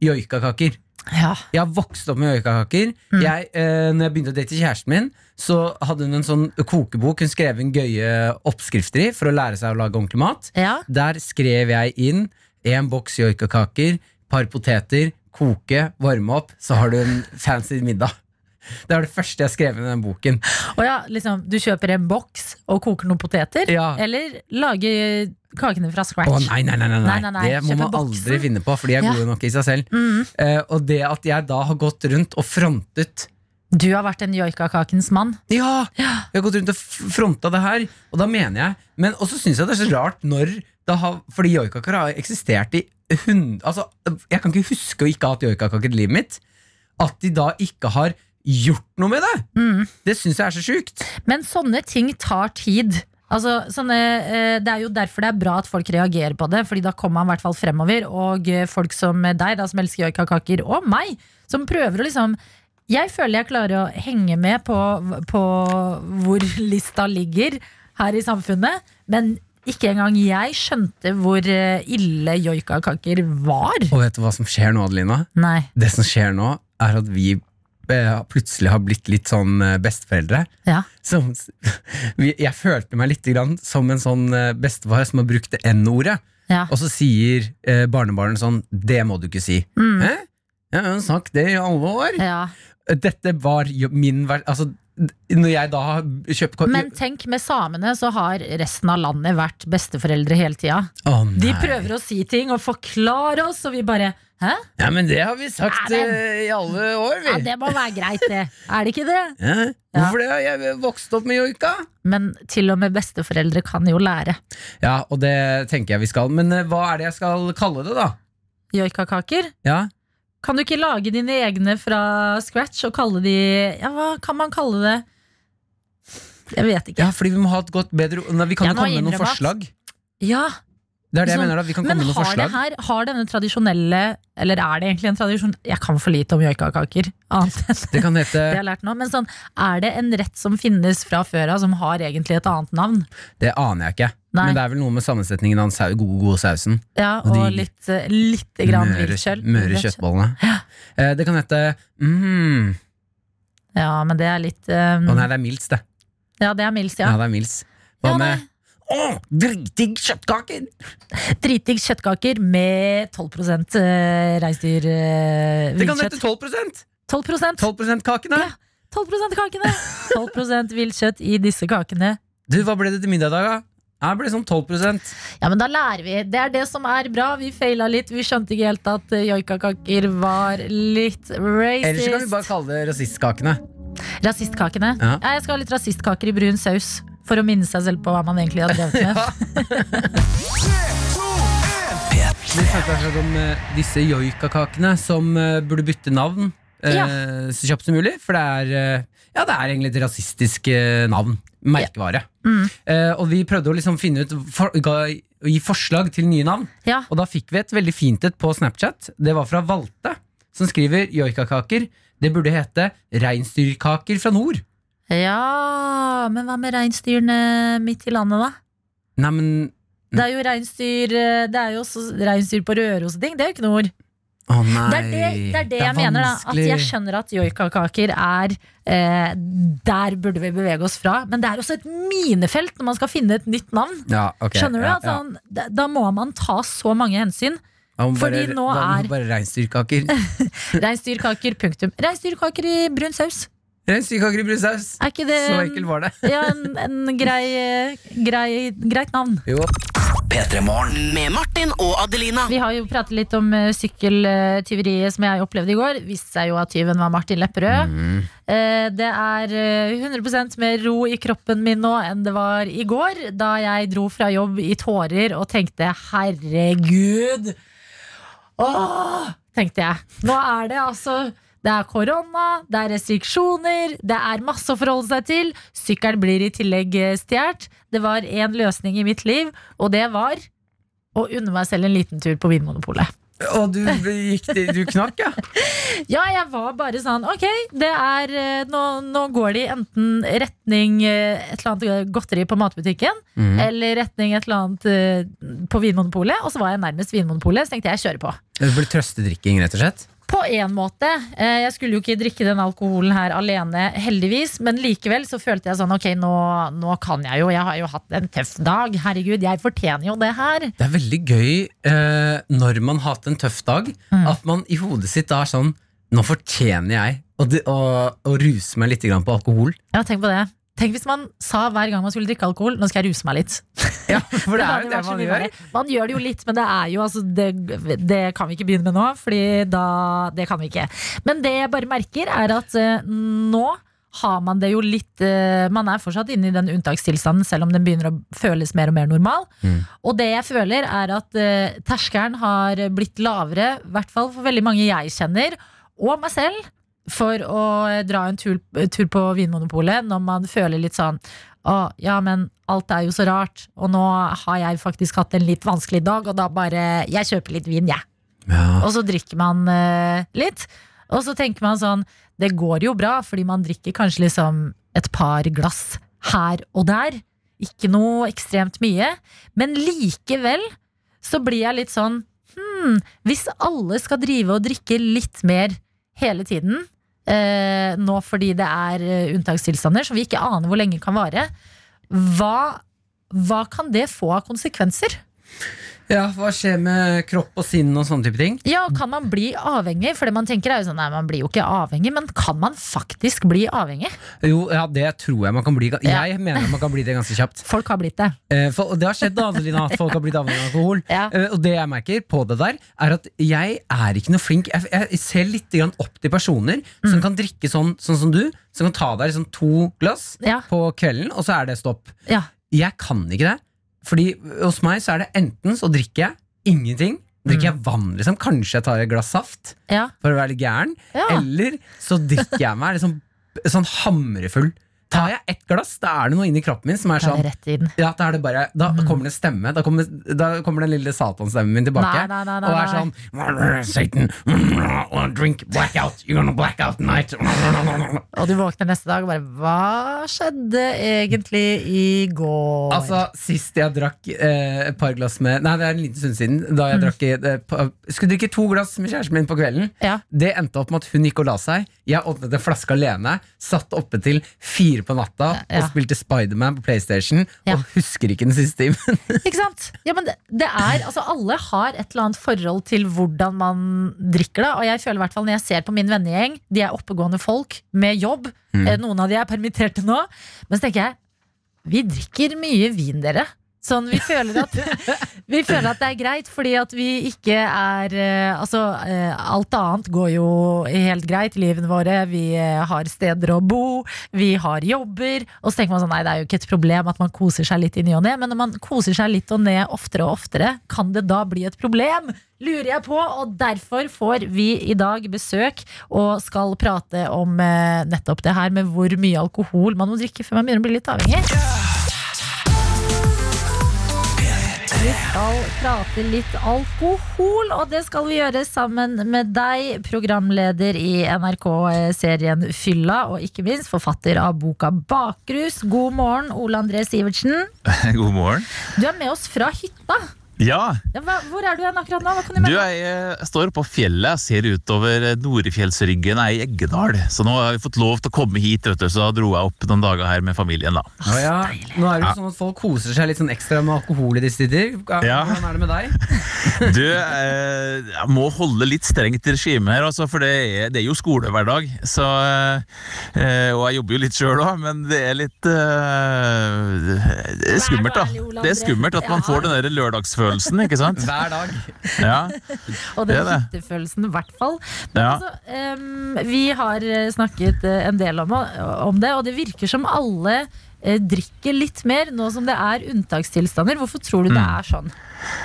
joikakaker. Ja. Jeg har vokst opp med joikakaker. Mm. Jeg, eh, når jeg begynte å date kjæresten min, så hadde hun en sånn kokebok hun skrev inn gøye oppskrifter i for å lære seg å lage ordentlig mat. ja. Der skrev jeg inn en boks joikakaker, par poteter, koke, varme opp, så har du en fancy middag. Det var det første jeg skrev i den boken. Og ja, liksom, du kjøper en boks og koker noen poteter, Ja. eller lager kakene fra scratch. Å nei, nei, nei, nei, nei. Nei, nei. Det må man boksen. aldri finne på, for de er Ja. gode nok i seg selv. Mm. Uh, og det at jeg da har gått rundt og frontet Du har vært en joikakakens mann. Ja! Jeg har gått rundt og fronta det her, og da mener jeg Men også syns jeg det er så rart når det har Fordi joikakaker har eksistert i hund... Altså, jeg kan ikke huske å ikke ha hatt joikakaker i livet mitt. At de da ikke har gjort noe med det! Mm. Det syns jeg er så sjukt. Men sånne ting tar tid. Altså, sånne, eh, det er jo derfor det er bra at folk reagerer på det, Fordi da kommer man i hvert fall fremover. Og eh, folk som deg, da, som elsker joikakaker, og meg, som prøver å liksom Jeg føler jeg klarer å henge med på, på hvor lista ligger her i samfunnet. Men ikke engang jeg skjønte hvor eh, ille joikakaker var. Og vet du hva som skjer nå, Adelina? Nei. Det som skjer nå, er at vi plutselig har blitt litt sånn eh, besteforeldre. Ja. Så, jeg følte meg litt grann som en sånn eh, bestefar som har brukt det N-ordet. Ja. Og så sier eh, barnebarnet sånn Det må du ikke si. Mm. Hæ? Jeg har jo sagt det i alle år. ja. Dette var min Altså, når jeg da har kjøpt Men tenk, med samene så har resten av landet vært besteforeldre hele tida. Oh, De prøver å si ting og forklare oss, og vi bare Hæ? Ja, men det har vi sagt Ja, eh, i alle år, vi. Ja, det må være greit, det. Er det ikke det? Ja. Hvorfor det? Jeg vokste opp med joika. Men til og med besteforeldre kan jo lære. Ja, og det tenker jeg vi skal. Men eh, hva er det jeg skal kalle det, da? Joikakaker? Ja, Kan du ikke lage dine egne fra scratch og kalle de Ja, hva kan man kalle det? Jeg vet ikke. Ja, fordi vi må ha et godt bedre Nei, Vi kan jo komme med noen forslag. Ja, Det er det jeg Sånn, mener. da Vi kan Men komme med noen har forslag. her, har denne tradisjonelle Eller er det egentlig en tradisjon Jeg kan for lite om joikakaker. Det kan det jeg har lært nå. Men sånn, er det en rett som finnes fra før av, som har egentlig et annet navn? Det aner jeg ikke. Nei. Men det er vel noe med sammensetningen av den gode, gode sausen. Ja, Og og de litt, eh, litt grann Møre, møre kjøttbollene. Eh, Det kan hete mm, Ja, men det er litt um... Å nei, det er Mils, det. Ja, det er Mils, Ja, ja. det er Mils. Hva Ja, med. Å, dritdigg kjøttkaker! Dritdigg kjøttkaker med 12 eh, reinsdyr eh, Det kan hete viltkjøtt. 12% 12% 12% kakene! Ja. 12% kakene! 12% viltkjøtt i disse kakene. Du, hva ble det til middag i dag, da? Det ble sånn 12% Ja, men da lærer vi. Det er det som er bra. Vi feila litt. Vi skjønte ikke helt at eh, joikakaker var litt racist. Ellers så kan vi bare kalle det rasistkakene. Rasistkakene. Ja. Ja, jeg skal ha litt rasistkaker i brun saus. For å minne seg selv på hva man egentlig har drevet med. Vi snakket akkurat om eh, disse joikakakene som eh, burde bytte navn eh, Ja. så kjapt som mulig. For det er, eh, ja, det er egentlig et rasistisk eh, navn. Merkevare. Mm. Eh, og vi prøvde å liksom finne ut for, ga, å gi forslag til nye navn. Ja. Og da fikk vi et veldig fint et på Snapchat. Det var fra Valte, som skriver joikakaker. Det burde hete reinsdyrkaker fra nord. Ja, men hva med reinsdyrene midt i landet, da? Nei, men Det er jo reinsdyr Det er jo også reinsdyr på Røros og ting. Det er jo ikke noe ord. Å nei. Det er det, det, er det jeg mener. da At jeg skjønner at joikakaker er eh, Der burde vi bevege oss fra. Men det er også et minefelt når man skal finne et nytt navn. ja, ok, Skjønner du? ja, at sånn, da, da må man ta så mange hensyn. Må fordi bare, nå er- bare reinsdyrkaker. Reinsdyrkaker, punktum. Reinsdyrkaker i brun saus. Reinsdyrkaker i brun saus. Er ikke det Så enkelt var det. ja, en, en grei, eh, grei, greit navn? Jo. Med Martin og Adelina. Vi har jo pratet litt om uh, sykkeltyveriet som jeg opplevde i går. Viste seg jo at tyven var Martin Lepperød. Mm. Uh, det er uh, 100% mer ro i kroppen min nå enn det var i går, da jeg dro fra jobb i tårer og tenkte herregud. Åh, tenkte jeg. Nå er det altså det er korona, det er restriksjoner, det er masse å forholde seg til. Sykkelen blir i tillegg eh, stjålet. Det var én løsning i mitt liv, og det var å unne meg selv en liten tur på Vinmonopolet. Og du gikk Du knakk, ja? Ja, jeg var bare sånn Ok, det er eh, Nå, nå går de enten retning eh, et eller annet godteri på matbutikken, Mm. eller retning et eller annet på Vinmonopolet. Og så var jeg nærmest Vinmonopolet, så tenkte jeg jeg kjører på. Det blir trøstedrikking, rett og slett? På en måte. Eh, Jeg skulle jo ikke drikke den alkoholen her alene, heldigvis. Men likevel så følte jeg sånn ok, nå, nå kan jeg jo. Jeg har jo hatt en tøff dag. Herregud, jeg fortjener jo det her. Det er veldig gøy eh, når man har hatt en tøff dag, Mm. at man i hodet sitt da er sånn Nå fortjener jeg å, å, å ruse meg litt på alkohol. Ja, tenk på det. Tenk hvis man sa hver gang man skulle drikke alkohol Nå skal jeg ruse meg litt. Ja, For det er jo det man gjør. Man gjør det jo litt, men det er jo altså det, det kan vi ikke begynne med nå, Fordi da Det kan vi ikke. Men det jeg bare merker, er at uh, nå har man det jo litt uh, Man er fortsatt inne i den unntakstilstanden, selv om den begynner å føles mer og mer normal. Mm. Og det jeg føler, er at uh, terskelen har blitt lavere, i hvert fall for veldig mange jeg kjenner, og meg selv, for å dra en tur, tur på Vinmonopolet når man føler litt sånn å, ja, men alt er jo så rart, og nå har jeg faktisk hatt en litt vanskelig dag, og da bare Jeg kjøper litt vin, jeg. Ja. Og så drikker man uh, litt, og så tenker man sånn Det går jo bra, fordi man drikker kanskje liksom et par glass her og der. Ikke noe ekstremt mye. Men likevel så blir jeg litt sånn Hm, hvis alle skal drive og drikke litt mer hele tiden, eh, nå fordi det er eh, unntakstilstander som vi ikke aner hvor lenge kan vare, hva, hva kan det få av konsekvenser? Ja, hva skjer med kropp og sinn og sånne type ting? Ja, Kan man bli avhengig? For det man tenker er jo sånn, nei, man blir jo ikke avhengig, men kan man faktisk bli avhengig? Jo, ja, det tror jeg man kan bli. Ja. Jeg mener man kan bli det ganske kjapt. Folk har blitt det. Eh, For, det har skjedd da, Adelina, at folk har blitt avhengig av alkohol. Ja. Eh, Og det jeg merker på det der, er at jeg er ikke noe flink. Jeg, jeg ser litt grann opp til personer Mm. som kan drikke sånn, sånn som du. Som kan ta deg liksom to glass Ja. på kvelden, og så er det stopp. Ja. Jeg kan ikke det. Fordi hos meg så er det enten så drikker jeg ingenting. Drikker jeg vann, liksom. Kanskje jeg tar et glass saft Ja. for å være litt gæren. Ja. Eller så drikker jeg meg liksom sånn hamrefull. Tar jeg ett glass, da er det noe inni kroppen min som er sånn ja, da, er det bare, da kommer det stemme. Da kommer, da kommer den lille satanstemmen min tilbake. Nei, nei, nei, nei, og er sånn Satan, drink blackout. You're gonna blackout night. Og du våkner neste dag og bare Hva skjedde egentlig i går? Altså, Sist jeg drakk eh, et par glass med Nei, det er en liten stund siden. Da jeg drakk eh, Skulle drikke to glass med kjæresten min på kvelden. Ja. Det endte opp med at hun gikk og la seg. Jeg åpnet en flaske alene, satt oppe til fire på natta Ja. og spilte Spiderman på PlayStation. Ja. Og husker ikke den siste timen. Ikke sant? Ja, men det, det er, altså Alle har et eller annet forhold til hvordan man drikker det. Og jeg føler i hvert fall når jeg ser på min vennegjeng, de er oppegående folk med jobb. Mm. Noen av de er permitterte nå. Men så tenker jeg, vi drikker mye vin, dere. Sånn, vi føler at Vi føler at det er greit, fordi at vi ikke er eh, Altså, eh, alt annet går jo helt greit i livene våre. Vi eh, har steder å bo, vi har jobber. Og så tenker man sånn, nei, det er jo ikke et problem at man koser seg litt i ny og ne, men når man koser seg litt og ned oftere og oftere, kan det da bli et problem? Lurer jeg på, og derfor får vi i dag besøk og skal prate om nettopp det her med hvor mye alkohol man må drikke før man begynner å bli litt avhengig. Vi skal prate litt alkohol, og det skal vi gjøre sammen med deg, programleder i NRK-serien Fylla, og ikke minst forfatter av boka Bakrus. God morgen, Ole André Sivertsen. God morgen. Du er med oss fra hytta. Ja, Ja, hva, hvor er du hen akkurat nå? Hva kan du du jeg, jeg eh, står på fjellet, ser utover Jeg er i Eggedal. Så nå har vi fått lov til å komme hit, vet du, så da dro jeg opp noen dager her med familien. da. Å ja. Nå er det jo sånn at folk koser seg litt sånn ekstra med alkohol i disse tider. Ja. Hvordan er det med deg? Du, eh, jeg må holde litt strengt regime her, altså, for det er, det er jo skolehverdag. Så, eh, og jeg jobber jo litt sjøl òg, men det er litt eh, Det er skummelt, da. Det er skummelt at man får den der lørdagsfølelsen, ikke sant? Hver dag. Ja. Og det den hyttefølelsen, i hvert fall. Men Ja. altså, um, vi har eh, snakket eh, en del om, om det, og det virker som alle eh, drikker litt mer nå som det er unntakstilstander. Hvorfor tror du det Mm. er sånn?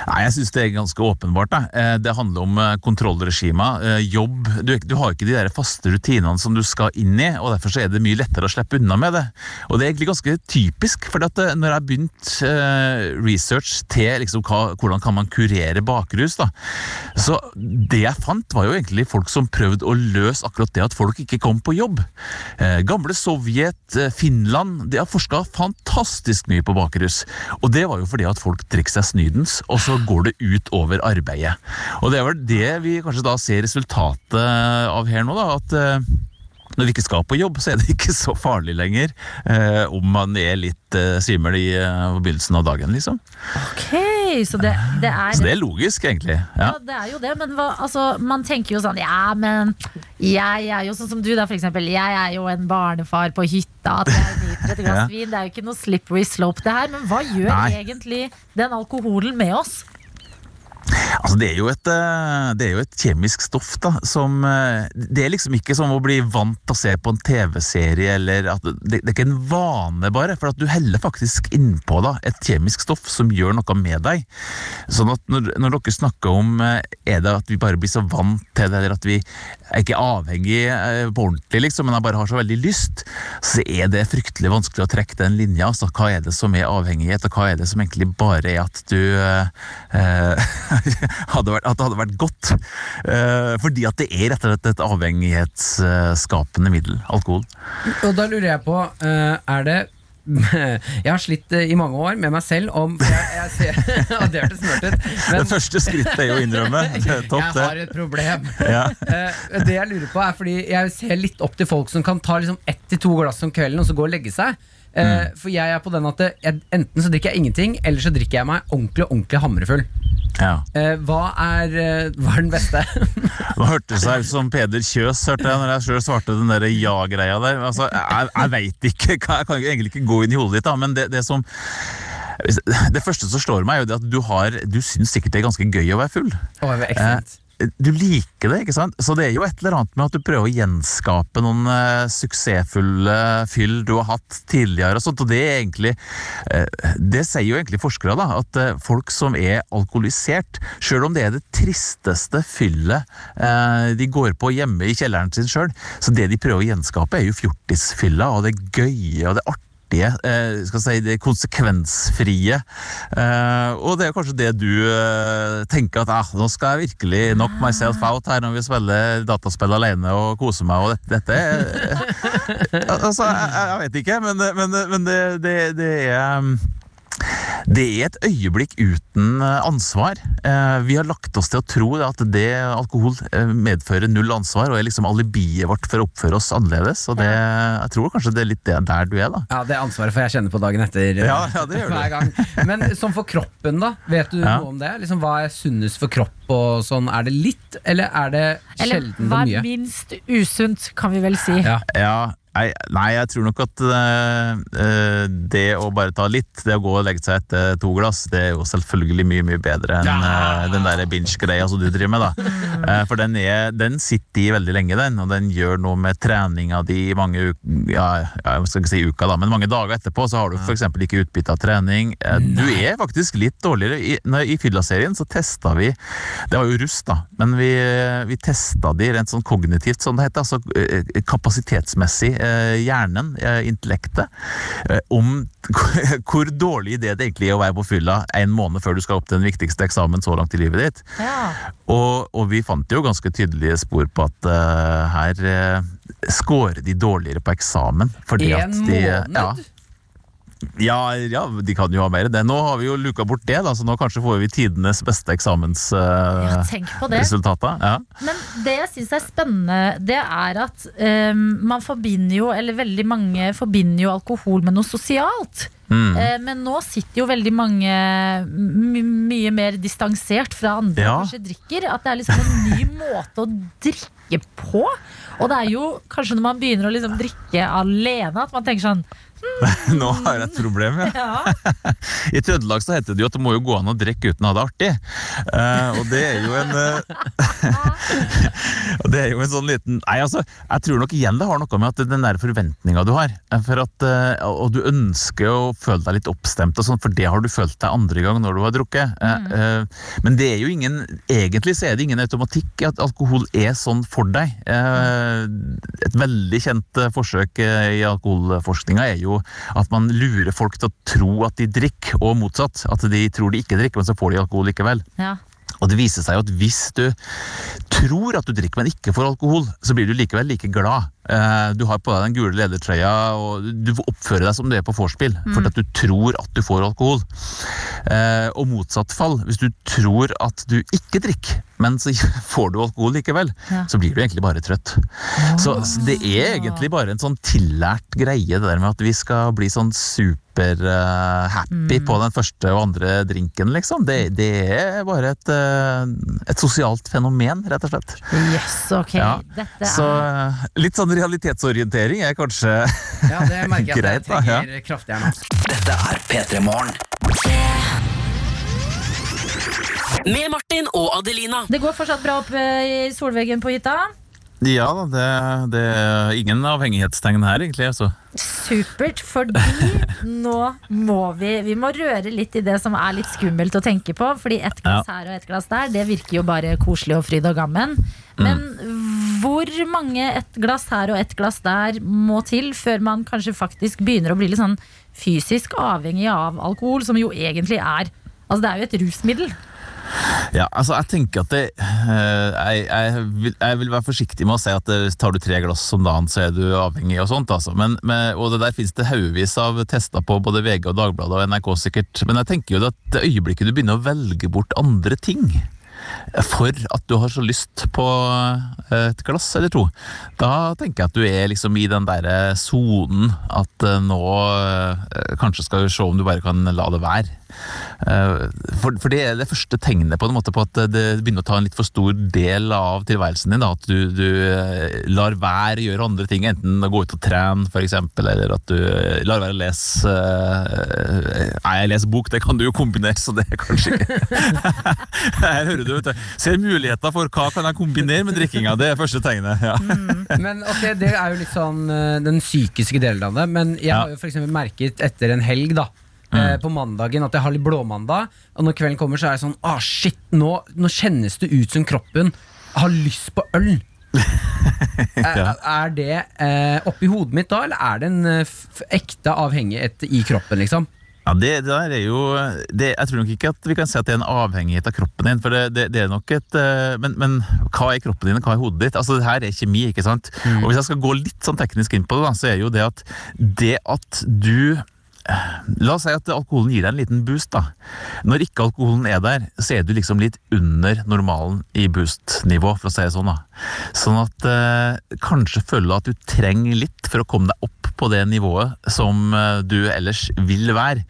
Nei, Jeg syns det er ganske åpenbart. Da. Eh, Det handler om eh, kontrollregimer, eh, jobb. Du, du har ikke de der faste rutinene som du skal inn i, og derfor er det mye lettere å slippe unna med det. Og det er egentlig ganske typisk, for når jeg har begynt eh, research til liksom, hva, hvordan kan man kurere bakrus, da, så det jeg fant var jo egentlig folk som prøvde å løse akkurat det at folk ikke kom på jobb. Gamle Sovjet, Finland, de har forska fantastisk mye på bakrus. Og det var jo fordi at folk drikker seg snydens, og så går det ut over arbeidet. Og det er vel det vi kanskje da ser resultatet av her nå, da. At eh, når vi ikke skal på jobb, så er det ikke så farlig lenger eh, om man er litt eh, svimmel i eh, begynnelsen av dagen, liksom. Ok, så det, det er Så det er logisk, egentlig. Ja, Ja. det er jo det, men hva, altså, man tenker jo sånn Ja, men jeg er jo sånn som du, da, for eksempel. Jeg er jo en barnefar på hytta. At jeg nyter et glass Ja. vin. Det er jo ikke noe slippery slope, det her. Men hva gjør Nei. egentlig den alkoholen med oss? Altså, det, er jo et, eh, det er jo et kjemisk stoff da, som eh, Det er liksom ikke som å bli vant til å se på en TV-serie, eller at det, det er ikke en vane, bare. For at du heller faktisk innpå da, et kjemisk stoff som gjør noe med deg. Sånn at når, når dere snakker om eh, Er det at vi bare blir så vant til det, eller at vi er ikke avhengig eh, på ordentlig, liksom, men jeg bare har så veldig lyst, så er det fryktelig vanskelig å trekke den linja. Altså, hva er det som er avhengighet, og hva er det som egentlig bare er at du eh, eh, hadde vært, At det hadde vært godt. Eh, fordi at det er rett og slett et avhengighetsskapende middel. Alkohol. Og da lurer jeg på, eh, er det jeg har slitt eh, i mange år med meg selv om jeg, jeg ser, Det hørtes mørkt ut. det første skrittet er jo å innrømme. Det topp, jeg har et problem. Ja. Eh, det jeg lurer på er fordi Jeg ser litt opp til folk som kan ta liksom ett til to glass om kvelden og så gå og legge seg. Eh, For jeg er på den at jeg, Enten så drikker jeg ingenting, eller så drikker jeg meg ordentlig ordentlig hamrefull. Ja. Eh, hva, er, eh, hva er den beste? Nå hørtes jeg ut som Peder Kjøs hørte jeg når jeg selv svarte den der ja-greia der. Altså, jeg jeg veit ikke, jeg kan egentlig ikke gå inn i hodet ditt, da, men det, det som det første som slår meg, er jo det at du, har, du syns sikkert det er ganske gøy å være full. Oh, excellent. Du liker det, ikke sant? Så det er jo et eller annet med at du prøver å gjenskape noen uh, suksessfulle fyll du har hatt tidligere og sånt, og det er egentlig uh, Det sier jo egentlig forskere, da, at uh, folk som er alkoholisert, sjøl om det er det tristeste fyllet de går på hjemme i kjelleren sin sjøl, så det de prøver å gjenskape, er jo fjortisfylla, og det gøye og det artige artige, eh, skal si det konsekvensfrie. Eh, og det er kanskje det du eh, tenker at ah, nå skal jeg virkelig knock myself out her når vi spiller dataspill alene og koser meg, og dette, dette Altså, jeg, jeg vet ikke, men, men, men det, det, det er um, det er et øyeblikk uten eh, ansvar. Eh, Vi har lagt oss til å tro at det alkohol eh, medfører null ansvar, og er liksom alibiet vårt for å oppføre oss annerledes. Og det, jeg tror kanskje det er litt der du er, da. Ja, Det ansvaret får jeg kjenne på dagen etter. Ja, ja, det gjør du. hver gang. Men sånn for kroppen, da? Vet du Ja. noe om det? Liksom, hva er sunnest for kropp? og sånn? Er det litt, eller er det sjelden Eller sjelden hva er mye? minst usunt, kan vi vel si. Ja. Ja, nei, nei, jeg tror nok at eh, det å bare ta litt, det å gå og legge seg etter to glass, det er jo selvfølgelig mye mye bedre enn uh, den der binge-greia som du driver med. da. Uh, for den, er, den sitter i veldig lenge, den, og den gjør noe med treninga di i mange uker, ja, ja, jeg skal ikke si uka, da, men mange dager etterpå så har du f.eks. ikke utbytte av trening. Du er faktisk litt dårligere. I, når, i Fylla-serien så testa vi Det var jo russ, da, men vi, vi testa de rent sånn kognitivt, som det heter. Altså kapasitetsmessig, hjernen, eh, intellektet. eh, Om hvor dårlig idé det egentlig er å være på fylla en måned før du skal opp til den viktigste eksamen så langt i livet ditt. Ja. Og, og vi fant jo ganske tydelige spor på at eh, her uh, scorer de dårligere på eksamen. Fordi En at de, måned? Ja, ja, ja, de kan jo ha mer det. Nå har vi jo luka bort det, da, så nå kanskje får vi tidenes beste ja, eksamensresultater. tenk på det. ja. Men det jeg syns er spennende, det er at um, man forbinder jo, eller veldig mange forbinder jo alkohol med noe sosialt. Mm. Eh, men nå sitter jo veldig mange my mye mer distansert fra andre Ja. kanskje drikker. At det er liksom en ny måte å drikke på. Og det er jo kanskje når man begynner å liksom drikke alene, at man tenker sånn Nå har jeg et problem, ja. Ja, I Trøndelag så heter det jo at det må jo gå an å drikke uten å ha det artig. Uh, og det er jo en uh, Og det er jo en sånn liten Nei, altså, jeg tror nok igjen det har noe med at den der forventninga du har. eh, For at, uh, og du ønsker å føle deg litt oppstemt, og sånn, for det har du følt deg andre gang når du har drukket. Mm. men det er jo ingen Egentlig så er det ingen automatikk i at alkohol er sånn for deg. Et veldig kjent forsøk i alkoholforskninga er jo at man lurer folk til å tro at de drikker, og motsatt. At de tror de ikke drikker, men så får de alkohol likevel. ja. Og det viser seg jo at hvis du tror at du drikker, men ikke får alkohol, så blir du likevel like glad. Eh, Du har på deg den gule ledertrøya, og du oppfører deg som du er på vorspiel, fordi at du tror at du får alkohol. Eh, Og motsatt fall, hvis du tror at du ikke drikker, men så får du alkohol likevel, Ja. så blir du egentlig bare trøtt. Så, så det er egentlig bare en sånn tillært greie, det der med at vi skal bli sånn super-happy på den første og andre drinken, liksom. Det, det er bare et, uh, et sosialt fenomen, rett og slett. Yes, ok. Ja, Dette er Så litt sånn realitetsorientering er kanskje Ja, det merker jeg at jeg trenger kraftig her nå. Dette er P3 Morgen. Med Martin og Adelina. Det går fortsatt bra opp eh, i solveggen på hytta. Ja da, det, det er ingen avhengighetstegn her, egentlig. Altså. Supert, fordi nå må vi Vi må røre litt i det som er litt skummelt å tenke på. Fordi ett glass her og ett glass der, det virker jo bare koselig og fryd og gammen. Men hvor mange ett glass her og ett glass der må til før man kanskje faktisk begynner å bli litt sånn fysisk avhengig av alkohol, som jo egentlig er Altså det er jo et rusmiddel. Ja, altså jeg tenker at det eh, jeg, jeg, vil, jeg vil være forsiktig med å si at det, tar du tre glass om dagen, så er du avhengig og sånt. Altså. Men, med, og det der finnes det haugevis av tester på både VG og Dagbladet og NRK sikkert. Men jeg tenker jo at det øyeblikket du begynner å velge bort andre ting for at du har så lyst på eh, et glass eller to, da tenker jeg at du er liksom i den derre sonen at eh, nå eh, kanskje skal vi se om du bare kan la det være. Eh, For, for det er det første tegnet på, en måte, på at det begynner å ta en litt for stor del av tilværelsen din. Da. At du, du eh, lar være å gjøre andre ting, enten å gå ut og trene f.eks., eller at du eh, lar være å lese Nei, jeg leser bok, det kan du jo kombinere, så det er kanskje ikke Her hører du, vet du. Ser muligheter for hva kan jeg kombinere med drikkinga. Det er første tegnet. Ja. Men ok, Det er jo litt sånn den psykiske delen av det. Men jeg har jo for eksempel merket etter en helg da eh, på mandagen at jeg har litt blåmandag. Og når kvelden kommer, så er det sånn ah, shit, nå, nå kjennes det ut som kroppen har lyst på øl. er, er det eh, oppi hodet mitt da, eller er det en eh, ekte avhengighet i kroppen, liksom? Ja, det, det der er jo det, Jeg tror nok ikke at vi kan si at det er en avhengighet av kroppen din. For det, det, er nok et eh, men, men hva er kroppen din, og hva er hodet ditt? Altså, det her er kjemi, ikke sant? Og hvis jeg skal gå litt sånn teknisk inn på det, da, så er jo det at det at du La oss si at alkoholen gir deg en liten boost. da. Når ikke alkoholen er der, så er du liksom litt under normalen i boost-nivå, for å si det sånn. da. Sånn at eh, kanskje føler du at du trenger litt for å komme deg opp på det nivået som eh, du ellers vil være.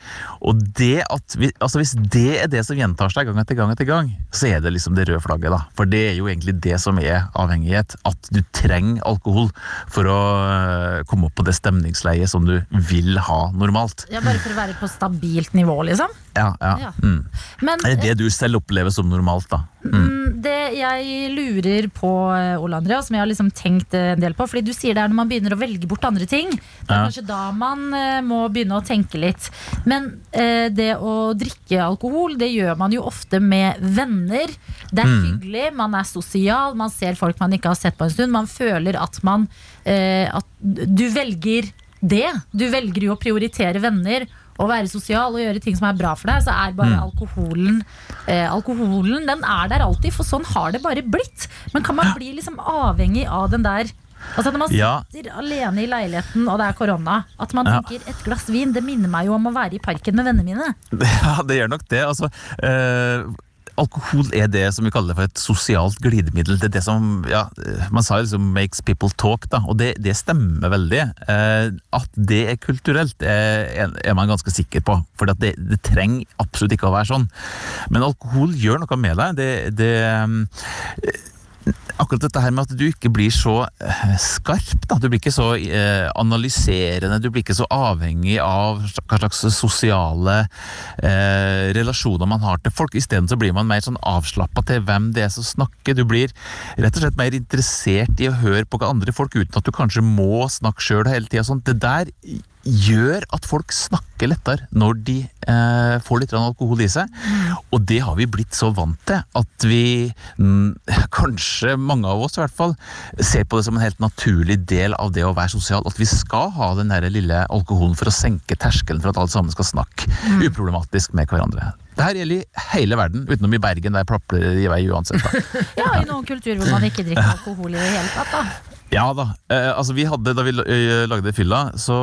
Og det at, vi, altså Hvis det er det som gjentar seg gang etter gang, etter gang, så er det liksom det røde flagget. da. For det er jo egentlig det som er avhengighet. At du trenger alkohol for å eh, komme opp på det stemningsleiet som du vil ha normalt. Ja, bare for å være på stabilt nivå, liksom. Ja, ja. Mm. Men Det er det du selv opplever som normalt, da. Mm. mm, det jeg lurer på, eh, Ole André, og som jeg har liksom tenkt eh, en del på Fordi du sier det er når man begynner å velge bort andre ting. Det er Ja. kanskje da man eh, må begynne å tenke litt. Men eh, det å drikke alkohol, det gjør man jo ofte med venner. Det er Mm. hyggelig, man er sosial, man ser folk man ikke har sett på en stund. Man føler at man eh, At du velger det. Du velger jo å prioritere venner. Å være sosial og gjøre ting som er bra for deg, så er bare Mm. alkoholen eh, Alkoholen den er der alltid, for sånn har det bare blitt. Men kan man bli liksom avhengig av den der Altså Når man Ja. sitter alene i leiligheten og det er korona, at man Ja. tenker et glass vin, det minner meg jo om å være i parken med vennene mine. Ja, det gjør nok det. Altså, eh, alkohol er det som vi kaller for et sosialt glidemiddel. Det er det som, ja, eh, Man sa jo liksom 'makes people talk', da, og det, det stemmer veldig. Eh, at det er kulturelt, er, er man ganske sikker på. For det, det trenger absolutt ikke å være sånn. Men alkohol gjør noe med deg. Det, det eh, akkurat dette her med at du ikke blir så eh, skarp. Da. Du blir ikke så eh, analyserende, du blir ikke så avhengig av hva slags sosiale eh, relasjoner man har til folk. Isteden blir man mer sånn avslappa til hvem det er som snakker. Du blir rett og slett mer interessert i å høre på hva andre folk uten at du kanskje må snakke sjøl hele tida. Sånn. Det der gjør at folk snakker lettere når de eh, får litt alkohol i seg. Og det har vi blitt så vant til at vi, mm, kanskje mange av oss i hvert fall, ser på det som en helt naturlig del av det å være sosial. At vi skal ha den der lille alkoholen for å senke terskelen for at alle sammen skal snakke uproblematisk med hverandre. Dette gjelder i hele verden, utenom i Bergen, der plapper det i vei uansett. Da. Ja, I noen kulturer hvor man ikke drikker alkohol i det hele tatt. da Ja da. Eh, altså vi hadde, da vi eh, lagde fylla, så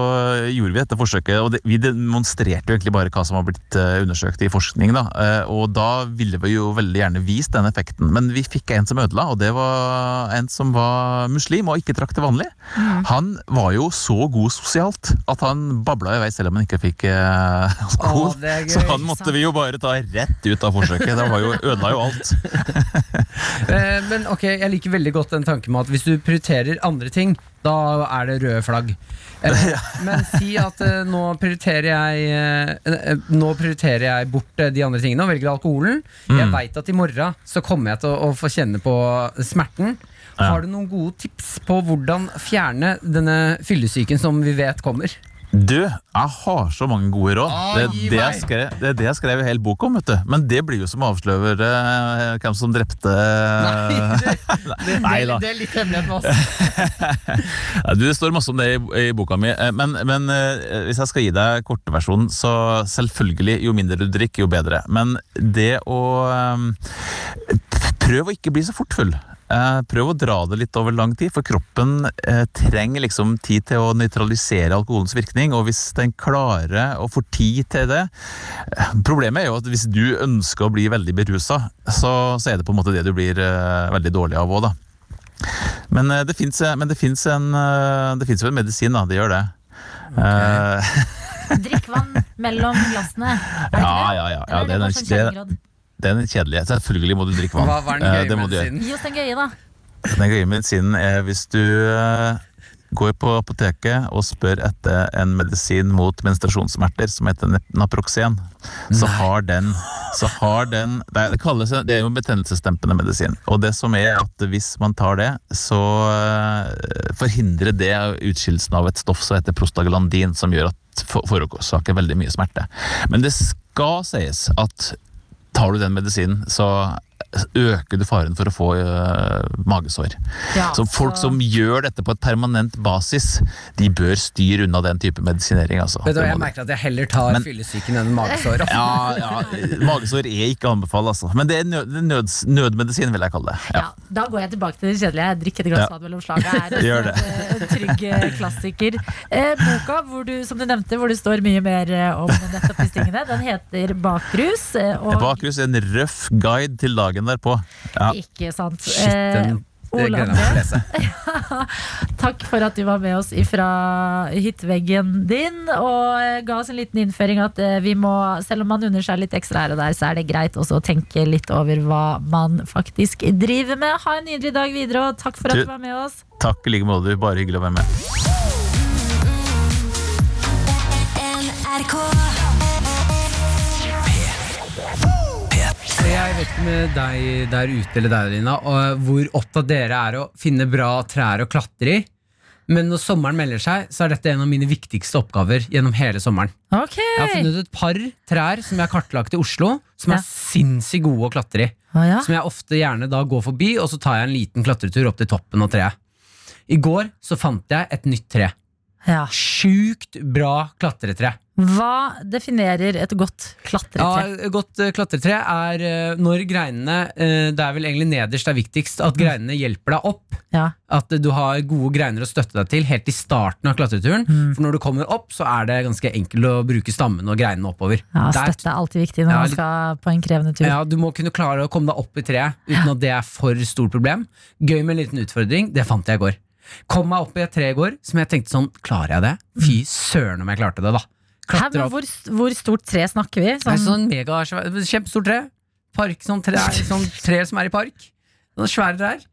gjorde vi dette forsøket. Og det, vi demonstrerte jo egentlig bare hva som har blitt eh, undersøkt i forskning. da. Eh, og da ville vi jo veldig gjerne vist den effekten. Men vi fikk en som ødela, og det var en som var muslim og ikke trakk til vanlig. Han var jo så god sosialt at han babla i vei selv om han ikke fikk eh, alkohol. Å, gøy. så han måtte vi jo bare ta rett ut av forsøket. Det var jo, ødela jo alt. Eh, men ok, jeg liker veldig godt den tanken med at hvis du prioriterer andre ting, da er det røde flagg. Eh, men si at eh, nå prioriterer jeg eh, eh, Nå prioriterer jeg bort eh, de andre tingene og velger alkoholen. Jeg Mm. veit at i morgen så kommer jeg til å, få kjenne på smerten. Har du noen gode tips på hvordan fjerne denne fyllesyken som vi vet kommer? Du, jeg har så mange gode råd. Ah, det, er det, jeg skrev, det er det jeg skrev en hel bok om, vet du. Men det blir jo som å avsløre eh, hvem som drepte det, Nei da. det er litt hemmelighet med oss. Du, Det står masse om det i, i boka mi, eh, men, men eh, hvis jeg skal gi deg kortversjonen, så selvfølgelig, jo mindre du drikker, jo bedre. Men det å eh, Prøv å ikke bli så fort full. Eh, Prøv å dra det litt over lang tid, for kroppen eh, trenger liksom tid til å nøytralisere alkoholens virkning. Og hvis den klarer å få tid til det eh, Problemet er jo at hvis du ønsker å bli veldig berusa, så, så er det på en måte det du blir eh, veldig dårlig av òg, da. Men eh, det fins en, det det jo en medisin, da. Det gjør det. Okay. Drikk vann mellom glassene. Er det ikke det? ja, ja. ja. ja er det, er sånn det, kjerneråd? Det er den kjedelige. Selvfølgelig må du drikke vann. Hva var den Eh, gøye medisinen? Gi oss den gøye, da. Den gøye medisinen er hvis du eh, går på apoteket og spør etter en medisin mot menstruasjonssmerter som heter Naproxen, så har den, så har den det, er- det, kalles, det er jo en betennelsesdempende medisin. Og det som er at hvis man tar det, så eh, forhindrer det utskillelsen av et stoff som heter prostaglandin, som gjør at for- forårsaker veldig mye smerte. Men det skal sies at tar du den medisinen, så øker du faren for å få uh, magesår. Ja, så folk så- som gjør dette på et permanent basis, de bør styre unna den type medisinering. Altså. Vet du, jeg merker at jeg heller tar Men- fyllesyken enn magesår. ja, ja, magesår er ikke å anbefale, altså. Men det er nød, nød, nødmedisin, vil jeg kalle det. Ja, da går jeg tilbake til det kjedelige. Jeg drikker et glass Ja. vann mellom slaget er en, en trygg eh, klassiker. Eh, boka hvor du, som du nevnte, hvor det står mye mer eh, om nettopp disse tingene, den heter Bakrus. eh, Og Bakrus er en røff guide til dagen derpå. Ja. ikke sant. Shit, Eh, den lese. takk for at du var med oss fra hytteveggen din og eh, ga oss en liten innføring at eh, vi må, selv om man unner seg litt ekstra her og der, så er det greit også å tenke litt over hva man faktisk driver med. Ha en nydelig dag videre, og takk for at Du- du var med oss. Takk i like måte. Bare hyggelig å være med. Jeg vet ikke med deg der ute eller deg, Lina, og hvor opptatt dere er å finne bra trær å klatre i. Men når sommeren melder seg, så er dette en av mine viktigste oppgaver gjennom hele sommeren. okay. Jeg har funnet et par trær som jeg har kartlagt i Oslo, som Ja. er sinnssykt gode å klatre i. Ah, ja. Som jeg ofte gjerne da går forbi, og så tar jeg en liten klatretur opp til toppen av treet. I går så fant jeg et nytt tre. Ja. Sjukt bra klatretre. Hva definerer et godt klatretre? Ja, godt eh, klatretre er eh, når greinene eh, Det er vel egentlig nederst det er viktigst, at greinene hjelper deg opp. Ja. At du har gode greiner å støtte deg til helt i starten av klatreturen. For når du kommer opp, så er det ganske enkelt å bruke stammen og greinene oppover. Ja, støtte er alltid viktig når Ja, man skal på en krevende tur. Ja, Du må kunne klare å komme deg opp i treet uten at det er for stort problem. Gøy med en liten utfordring. Det fant jeg i går. Kom meg opp i et tre i går som jeg tenkte sånn Klarer jeg det? Fy søren om jeg klarte det, da. Men opp. hvor, hvor stort tre snakker vi? Sånn, sånn mega Kjempestort tre. Park, sånn tre, sånn tre som er i park. Sånne svære trær.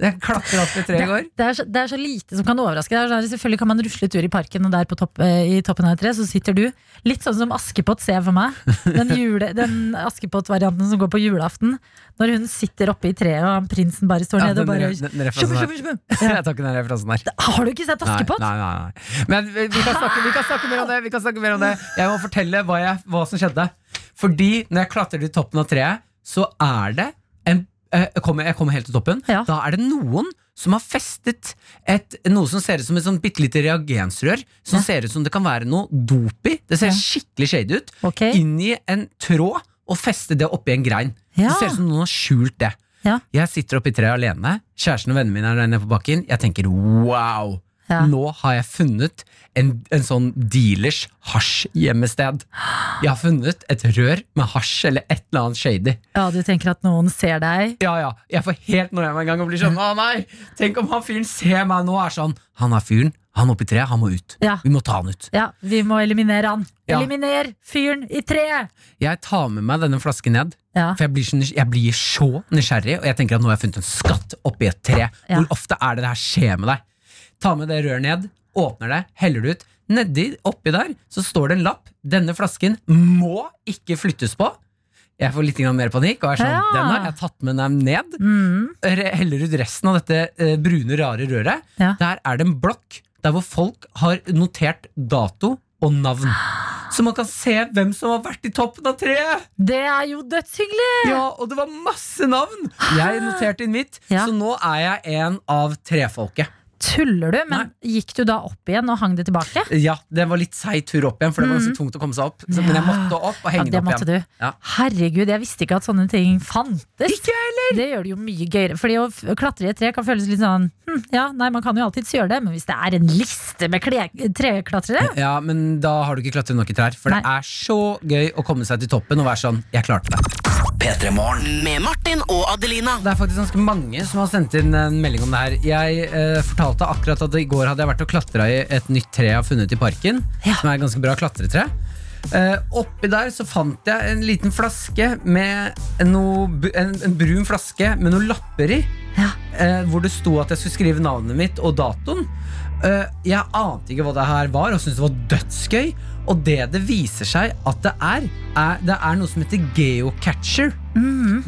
Jeg klatra opp i treet i går. det, er så, det er så lite som kan overraske. Er sånn, selvfølgelig kan man rusle tur i parken, og der på topp, eh, i toppen av et tre så sitter du. Litt sånn som Askepott, ser jeg for meg. Den, jule- den Askepott-varianten som går på julaften. Når hun sitter oppe i treet, og prinsen bare står Ja, nede og bare den Shum, shum. Jeg tar ikke den referansen der. Har du ikke sett Askepott? Nei, nei, nei. Men vi kan, snakke, vi kan snakke mer om det. Vi kan snakke mer om det Jeg må fortelle hva, jeg, hva som skjedde. Fordi når jeg klatrer til toppen av treet, så er det jeg kommer, jeg kommer helt til toppen. Ja. Da er det noen som har festet et, noe som ser ut som et sånn bitte lite reagensrør. Som Ja. ser ut som det kan være noe dop i. Det ser Ja. skikkelig shady ut. Okay. Inn i en tråd og feste det oppi en grein. Det ser ut som noen har skjult det. Ja. Jeg sitter oppi treet alene. Kjæresten og vennene mine er der nede på bakken. Jeg tenker wow! Ja. Nå har jeg funnet en, en sånn dealers hasjgjemmested. Jeg har funnet et rør med hasj eller et eller annet shady. Ja, du tenker at noen ser deg? Ja, ja, Jeg får helt noia med en gang og blir sånn Å nei! Tenk om han fyren ser meg nå og er sånn Han er fyren. Han oppi treet. Han må ut. Ja. Vi må ta han ut. Ja, vi må eliminere han. Ja. Eliminer fyren i treet! Jeg tar med meg denne flasken ned. Ja. For jeg blir, så jeg blir så nysgjerrig, og jeg tenker at nå har jeg funnet en skatt oppi et tre. Hvor ofte er det det her skjer med deg? Ta med det røret ned, åpner det, heller det ut. Nedi, oppi der, så står det en lapp. Denne flasken må ikke flyttes på. Jeg får litt mer panikk, og er sånn, Ja. den har jeg tatt med den ned. Mm. Heller ut resten av dette eh, brune, rare røret. Ja. Der er det en blokk der hvor folk har notert dato og navn. Så man kan se hvem som har vært i toppen av treet! Det er jo dødshyggelig! Ja, og det var masse navn! Jeg noterte inn mitt, Ja. så nå er jeg en av trefolket. Tuller du? Men gikk du da opp igjen og hang det tilbake? Ja, Det var litt seig tur opp igjen, for det var ganske tungt å komme seg opp. Så, men jeg måtte opp og Ja, henge det det opp igjen. du. Ja. Herregud, jeg visste ikke at sånne ting fantes. Ikke heller! Det gjør det jo mye gøyere. Fordi å klatre i et tre kan føles litt sånn hm, Ja, nei, man kan jo alltids gjøre det, men hvis det er en liste med treklatrere Ja, men da har du ikke klatret nok i trær. For Nei. det er så gøy å komme seg til toppen og være sånn Jeg klarte det. P3 Morgen. Med Martin og Adelina. Det er faktisk ganske mange som har sendt inn en melding om det her. Jeg eh, fortalte akkurat at i går hadde jeg vært og klatra i et nytt tre jeg har funnet i parken. Ja. Som er et ganske bra klatretre. Eh, oppi der så fant jeg en liten flaske med noe, en, en brun flaske med noen lapper i. Ja. eh, hvor det sto at jeg skulle skrive navnet mitt og datoen. Eh, jeg ante ikke hva det her var, og syntes det var dødsgøy. Og det det viser seg at det er, er det er noe som heter geocatcher.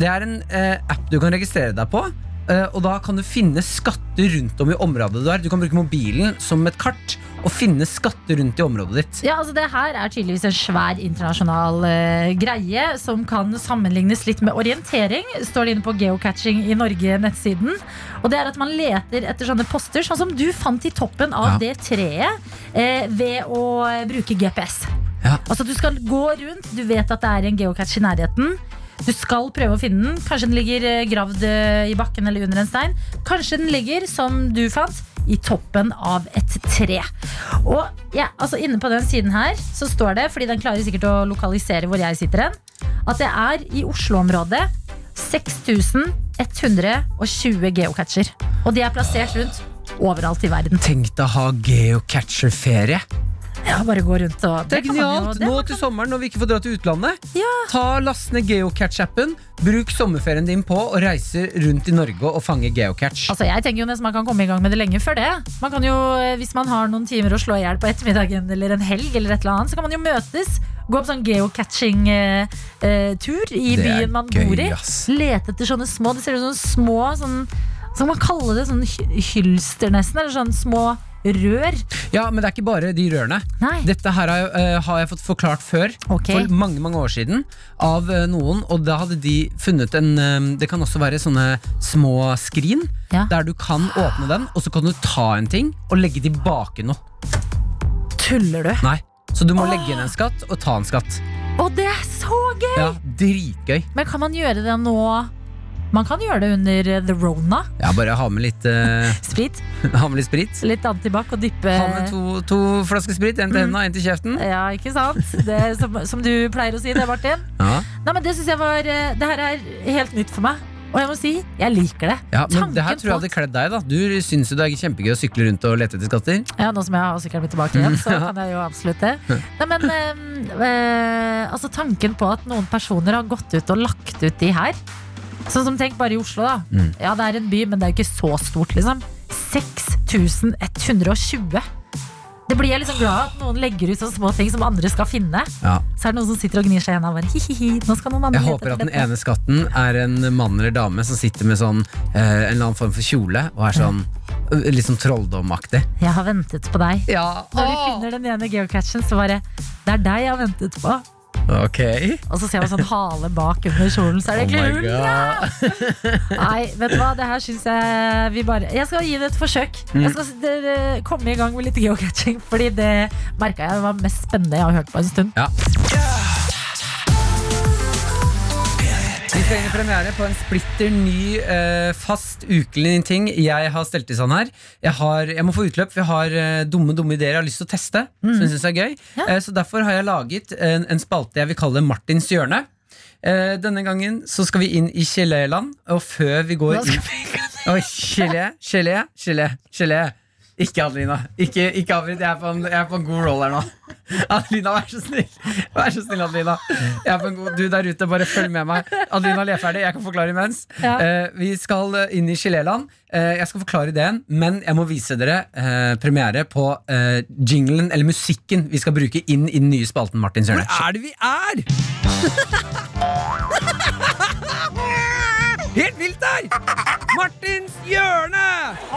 Det er en eh, app du kan registrere deg på. Eh, og da kan du finne skatter rundt om i området du er. Du kan bruke mobilen som et kart og finne skatter rundt i området ditt. Ja, altså Det her er tydeligvis en svær internasjonal uh, greie som kan sammenlignes litt med orientering. Står det inne på Geocatching i Norge-nettsiden. Og det er at man leter etter sånne poster, sånn som du fant i toppen av Ja. det treet, uh, ved å bruke GPS. Ja. Altså Du skal gå rundt, du vet at det er en geocache i nærheten. Du skal prøve å finne den. Kanskje den ligger eh, gravd eh, i bakken eller under en stein. Kanskje den ligger, som du fant, i toppen av et tre. Og ja, altså Inne på den siden her så står det, fordi den klarer sikkert å lokalisere hvor jeg sitter hen, at det er i Oslo-området 6120 geocacher. Og de er plassert rundt overalt i verden. Tenk deg å ha geocatcher-ferie. Ja, bare gå rundt og Det er genialt! Nå til sommeren når vi ikke får dra til utlandet. Ja. Ta Last ned geocatch-appen, bruk sommerferien din på å reise rundt i Norge og fange geocatch. Altså, jeg tenker jo nesten Man kan komme i gang med det lenge før det. Man kan jo, eh, Hvis man har noen timer å slå i hjel på ettermiddagen eller en helg, eller et eller annet, så kan man jo møtes. Gå på sånn geocaching-tur i er byen man gøy, bor i. ass. Lete etter sånne små Det ser ut som små sånn, Så kan man kalle det sånn hylster, nesten. Eller sånn små rør. Ja, men det er ikke bare de rørene. Nei. Dette her har, jeg- eh, har jeg fått forklart før, okay. for mange mange år siden, av eh, noen. Og da hadde de funnet en eh, Det kan også være sånne små skrin, Ja. der du kan åpne den, og så kan du ta en ting og legge tilbake noe. Tuller du? Nei. Så du må legge inn en skatt og ta en skatt. Å, det er så gøy! Ja, Dritgøy. Men kan man gjøre det nå? Man kan gjøre det under eh, the rona. Ja, bare ha med litt, uh, Sprit. ha med litt sprit. Litt antibac og dyppe Ha med to, to flasker sprit, en til hendene og en til kjeften. Ja, ikke sant? Det som, som du pleier å si det, Martin. Ja. Nei, men Det synes jeg var eh, Det her er helt nytt for meg. Og jeg må si, jeg liker det. Ja, men Tanken det her tror jeg hadde kledd deg. da Du syns jo det er kjempegøy å sykle rundt og lete etter skatter. Ja, Nå som jeg har sykkelen min tilbake igjen, så kan jeg jo absolutt det. Nei, men øh, øh, altså Tanken på at noen personer har gått ut og lagt ut de her Sånn som tenk bare i Oslo, da. Mm. Ja, det er en by, men det er jo ikke så stort, liksom. 6120. Det blir jeg liksom glad at noen legger ut sånne små ting som andre skal finne. Ja. Så er det noen som sitter og gnir seg i hendene andre Jeg håper at den ene skatten er en mann eller dame som sitter med sånn eh, en eller annen form for kjole og er sånn litt sånn trolldomaktig. Jeg har ventet på deg. Ja, Når du finner den ene geocachen, så bare Det er deg jeg har ventet på. Ok. Og så ser man sånn hale bak under kjolen, så er det Oh egentlig hull. Nei, vet du hva, det her syns jeg vi bare Jeg skal gi det et forsøk. Mm. Jeg skal komme i gang med litt geocaching, fordi det merka jeg var mest spennende jeg har hørt på en stund. Ja. Vi skal inn i premiere på en splitter ny, eh, fast ukelig ting jeg har stelt i sånn her. Jeg, har, jeg må få utløp, jeg har eh, dumme dumme ideer jeg har lyst til å teste. Som jeg synes er gøy Ja. eh, Så derfor har jeg laget en, en spalte jeg vil kalle Martins hjørne. Eh, denne gangen så skal vi inn i geléland, og før vi går inn gelé, gelé, gelé, gelé. Ikke Adelina. Ikke, ikke avbryt. Jeg, jeg er på en god roll her nå. Adelina, vær så snill. Vær så snill, Adelina. Jeg er på en god, du der ute, bare følg med meg. Adelina, Leferdig. Jeg kan forklare imens. Ja. Uh, vi skal eh, inn i geléland. Uh, jeg skal forklare ideen, men jeg må vise dere uh, premiere på eh, jinglen, eller musikken, vi skal bruke inn i den nye spalten Martin hjørne. Hvor er det vi er? Helt vilt der! Martins hjørne!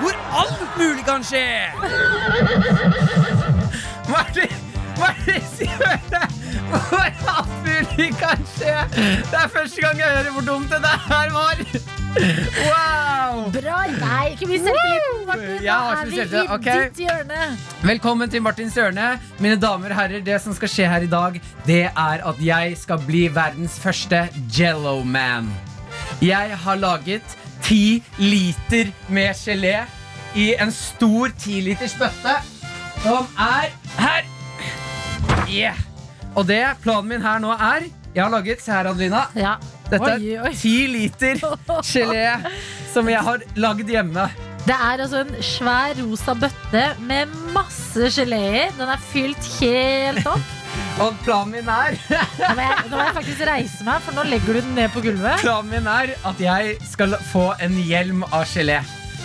Hvor alt mulig kan skje! Martin, Martins hjørne! Alt mulig kan skje! Det er første gang jeg hører hvor dumt det der var. Wow! Bra! Nei, ikke mist selvtilliten, Martin. Nå er vi i okay. ditt hjørne. Velkommen til Martins hjørne. Mine damer og herrer, det som skal skje her i dag, det er at jeg skal bli verdens første Jello Man. Jeg har laget ti liter med gelé i en stor tiliters bøtte, som er her. Yeah. Og det planen min her nå er Jeg har laget, se her Adelina Ja. Dette Oi, oi. er ti liter gelé Som jeg har lagd hjemme Det er altså en svær rosa bøtte med masse gelé i. Den er fylt helt opp. Og planen min er Nå må, jeg, nå må jeg faktisk reise meg, for nå legger du den ned på gulvet. Planen min er at jeg skal få en hjelm av gelé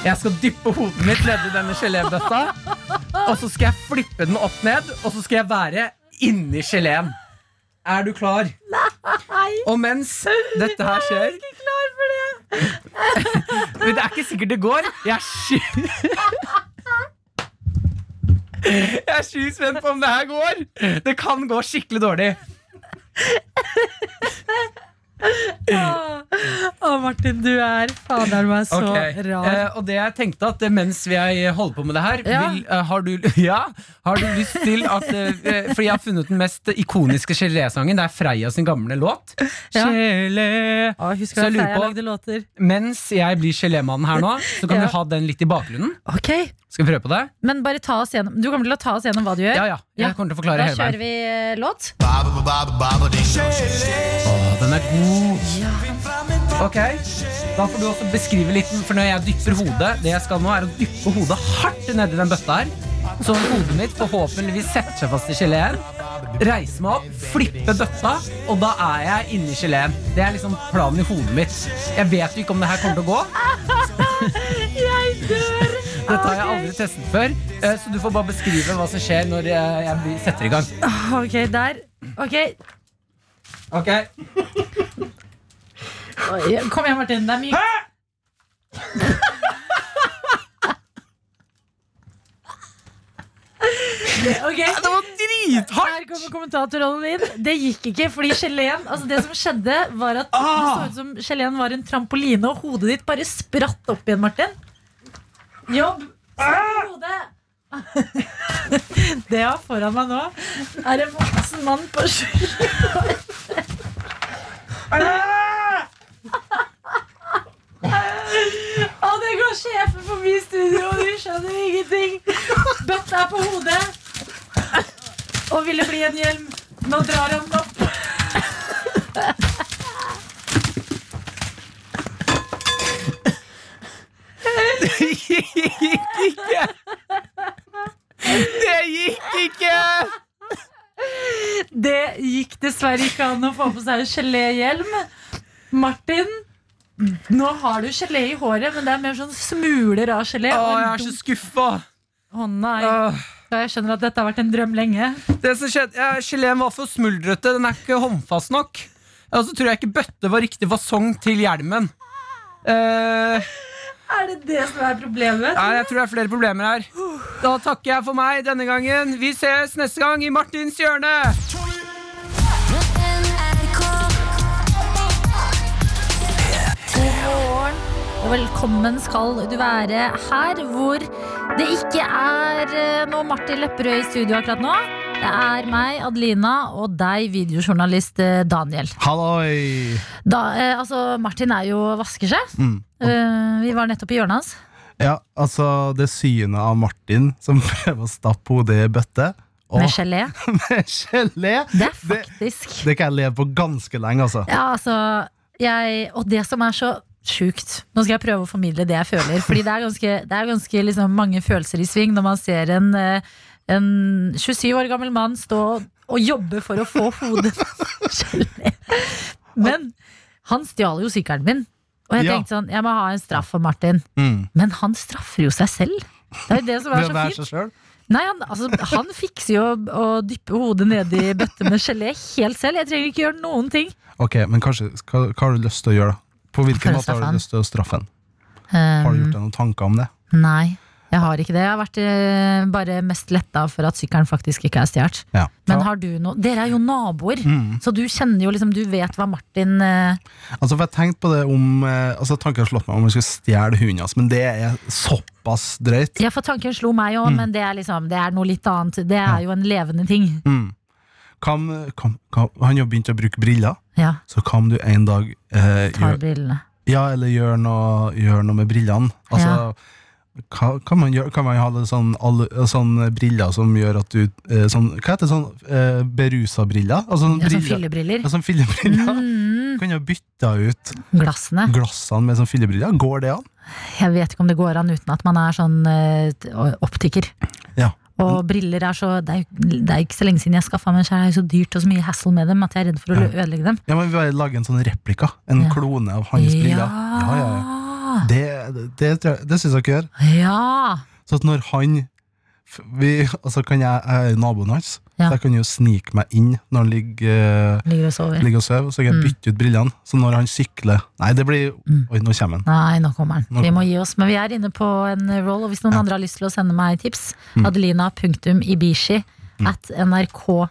Jeg skal dyppe hodet mitt nedi denne gelébøtta Og så skal jeg flippe den opp ned Og så skal jeg være inni geleen Er du klar? Og mens dette her skjer Jeg er ikke Klar for det. Men det er ikke sikkert det går. Jeg er sky... Jeg er sjukt spent på om det her går. Det kan gå skikkelig dårlig. Å, Martin, du er fader meg så Ok, rar. eh, og det jeg tenkte at eh, mens vi holder på med det her Ja. vil, eh, har, du, ja, har du lyst til at eh, eh, Fordi jeg har funnet den mest ikoniske gelésangen. Det er Freia sin gamle låt. Ja. Gelé Å, Så jeg du lurer jeg på- lagde låter? Mens jeg blir gelémannen her nå, så kan Ja. vi ha den litt i bakgrunnen. Ok, Skal vi prøve på det? Men bare ta oss gjennom Du kommer til å ta oss gjennom hva du gjør? Ja, ja. Jeg Ja. kommer til å forklare Da hele kjører veien. vi eh, låt. Å, den er god. Ok, Da får du også beskrive litt, for når jeg dypper hodet Det jeg skal nå er å dyppe hodet hardt nedi den bøtta her. Så hodet mitt forhåpentligvis setter seg fast i geleen. Reise meg opp, flippe bøtta, og da er jeg inni geleen. Det er liksom planen i hodet mitt. Jeg vet jo ikke om det her kommer til å gå. Jeg dør! Dette har jeg aldri testet før, eh, så du får bare beskrive hva som skjer når jeg jeg setter i gang. Ok, der. Ok, Ok, Oi, Kom igjen, Martin. Det er mye Ok, Det var drithardt! Her kommer kommentatorrollen din. Det gikk ikke, fordi geleen altså Det som skjedde, var at det Ah! så ut som geleen var en trampoline, og hodet ditt bare spratt opp igjen, Martin. Jobb. Spratt på hodet. Det jeg har foran meg nå, er en voksen mann på sju Å, det går sjefen forbi studio, og du skjønner ingenting. Bøtta er på hodet og ville bli en hjelm. Nå drar han den opp. Det gikk ikke! Det gikk ikke! Det gikk dessverre ikke an å få på seg geléhjelm. Martin, nå har du gelé i håret, men det er mer sånn smuler av gelé. Å, jeg er så skuffa. Å nei. Åh. Jeg skjønner at dette har vært en drøm lenge. Det som skjedde, ja, Geleen var for smuldrete. Den er ikke håndfast nok. Og så tror jeg ikke bøtte var riktig fasong til hjelmen. Eh, Er det det som er problemet? nei, jeg tror det er flere problemer her. Da takker jeg for meg denne gangen. Vi ses neste gang i Martins hjørne. Og velkommen skal du være her hvor det ikke er eh, noe Martin Lepperød i studio akkurat nå. Det er meg, Adelina, og deg, videojournalist eh, Daniel. Halloi! Da, eh, altså, Martin er jo vasker seg. Mm. Eh, vi var nettopp i hjørnet hans. Ja, altså det synet av Martin som prøver å stappe hodet i bøtte. Og Med gelé. med gelé! Det er faktisk det kan jeg leve på ganske lenge, altså. Ja, altså jeg, Og det som er så sjukt Nå skal jeg prøve å formidle det jeg føler. Fordi det er ganske, det er ganske liksom, mange følelser i sving når man ser en, eh, en 27 år gammel mann stå og jobbe for å få hodet gelé. Men han stjal jo sykkelen min. Og jeg tenkte sånn, jeg må ha en straff for Martin. Mm. Men han straffer jo seg selv. Det er jo det som er å så fint. Nei, han, altså, han fikser jo å dyppe hodet ned i bøtte med gelé helt selv. Jeg trenger ikke gjøre noen ting. Ok, men kanskje, hva, hva har du lyst til å gjøre, da? På hvilken måte har du lyst til å straffe han? Har du Um, gjort deg noen tanker om det? Nei, jeg har ikke det. Jeg har vært eh, bare mest letta for at sykkelen faktisk ikke er stjålet. Ja. Men har du noe Dere er jo naboer, Mm. så du kjenner jo liksom Du vet hva Martin eh, Altså, for jeg tenkte på det om eh, Altså, Tanken har slått meg om vi skulle stjele hunden hans, men det er såpass drøyt. Ja, for tanken slo meg òg, men det er liksom Det er noe litt annet. Det er jo en levende ting. Mm. Kan, kan, kan, han har begynt å bruke briller, Ja, så kan du en dag eh, tar gjør, brillene. Ja, eller gjør noe, gjør noe med brillene. Altså, hva, kan, man gjøre, kan man ha det sånn, alle, sånn briller som gjør at du eh, sånn, Hva heter det? Sånn eh, berusa briller? Altså, sånn Ja, som briller- fillebriller. Ja, sånn fillebriller. Mm, Kan jo bytte ut glassene. glassene med sånn fillebriller. Går det an? Jeg vet ikke om det går an uten at man er sånn eh, optiker. Ja. Og briller er så Det er, det er ikke så lenge siden jeg skaffa meg, så er så dyrt og så mye hassle med dem at jeg er redd for å Ja. ødelegge dem. Ja, men Vi bare lager en sånn replika. En Ja. klone av hans briller. Ja, ja, ja. Det, det, det, jeg- det syns dere gjør. Ja. Så at når han vi, altså kan jeg, jeg er naboen hans, Ja. så jeg kan jo snike meg inn når han ligger, eh, Ligger og sover. ligger og sover. Så kan jeg Mm. bytte ut brillene. Så når han sykler Nei, det blir Mm. Oi, nå kommer han. Nei, nå kommer han. Nå Vi må gi oss. Men vi er inne på en roll, og hvis noen Ja. andre har lyst til å sende meg tips, Mm. adelina.ibishi at nrk.no.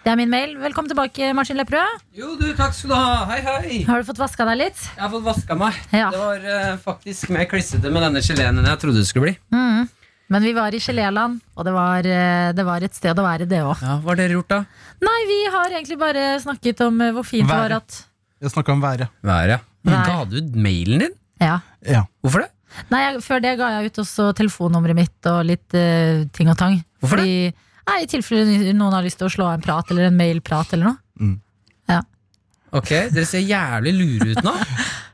Det er min mail. Velkommen tilbake, Martin Lepperød. Jo, du, takk skal du ha. Hei, hei. Har du fått vaska deg litt? Jeg har fått vaska meg. Ja. Det var uh, faktisk mer klissete med denne geleen enn jeg trodde det skulle bli. Mm. Men vi var i geléland, og det var, eh, det var et sted å være, det òg. Ja, Hva har dere gjort, da? Nei, vi har egentlig bare snakket om eh, hvor fint det var at Jeg snakka om været. Været. Vær. Ga du ut mailen din? Ja. Ja. Hvorfor det? Nei, jeg, før det ga jeg ut også telefonnummeret mitt og litt uh, ting og tang. Hvorfor Fordi, Nei, I tilfelle noen har lyst til å slå av en prat eller en mailprat eller noe. Ja. Ok, Dere ser jævlig lure ut nå.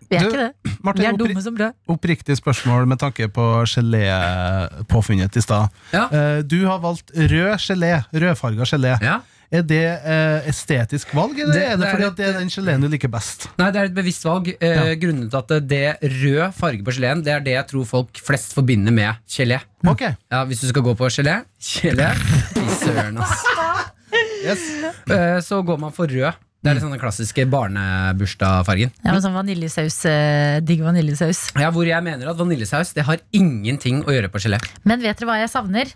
Vi er Du, ikke det. Vi er dumme som brød. oppriktig spørsmål med tanke på gelépåfunnet i stad. Ja. Eh, Du har valgt rød gelé. Rødfarga gelé. Ja. Er det eh, estetisk valg, eller Det- er det det er fordi at det er den geleen du liker best? Nei, det er et bevisst valg. Eh, Ja. Grunnet til at det rød farge på geleen Det er det jeg tror folk flest forbinder med gelé. Ok, Ja, Hvis du skal gå på gelé Gelé? Fy søren, ass. yes. Eh, Så går man for rød. Det er den klassiske barnebursdagsfargen. Ja, men sånn vaniljesaus, eh, Digg vaniljesaus. Ja, hvor jeg mener at vaniljesaus Det har ingenting å gjøre på gelé. Men vet dere hva jeg savner?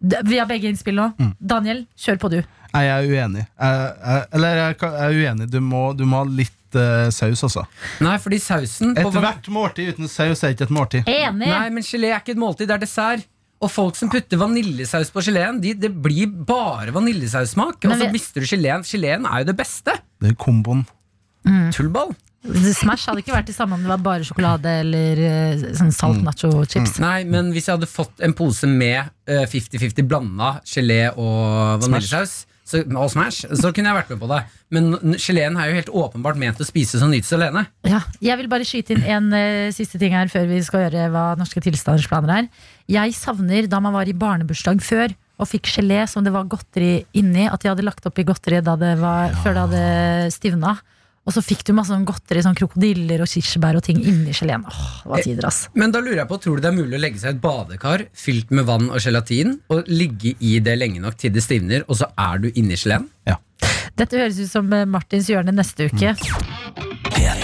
Vi har begge innspill nå. Mm. Daniel, kjør på du. Nei, jeg er uenig. Jeg, jeg, eller jeg, jeg er uenig. Du må, du må ha litt uh, saus, altså. Nei, fordi sausen Ethvert måltid uten saus er ikke et måltid. Enig! Nei, men gelé er ikke et måltid, det er dessert. Og folk som putter vaniljesaus på geleen, de, det blir bare vaniljesaussmak. Og så mister du geleen. Geleen er jo det beste. Det er komboen. Tullball. Smash hadde ikke vært det samme om det var bare sjokolade eller eh, sånn salt Mm. nacho-chips. Nei, men hvis jeg hadde fått en pose med eh, 50-50 blanda gelé og vaniljesaus og Smash, så kunne jeg vært med på det. Men geleen er jo helt åpenbart ment å spises og nytes alene. Ja, jeg vil bare skyte inn en uh, siste ting her før vi skal gjøre hva Norske tilstanders planer er. Jeg savner da man var i barnebursdag før og fikk gelé som det var godteri inni. At de hadde lagt oppi godteri da det var, før det hadde stivna. Og så fikk du masse sånn godteri, sånn krokodiller og kirsebær og ting inni geleen. Åh, hva tider, ass. Men da lurer jeg på, tror du det er mulig å legge seg i et badekar fylt med vann og gelatin, og ligge i det lenge nok til det stivner, og så er du inni geleen? Dette høres ut som eh, Martins hjørne neste uke. P3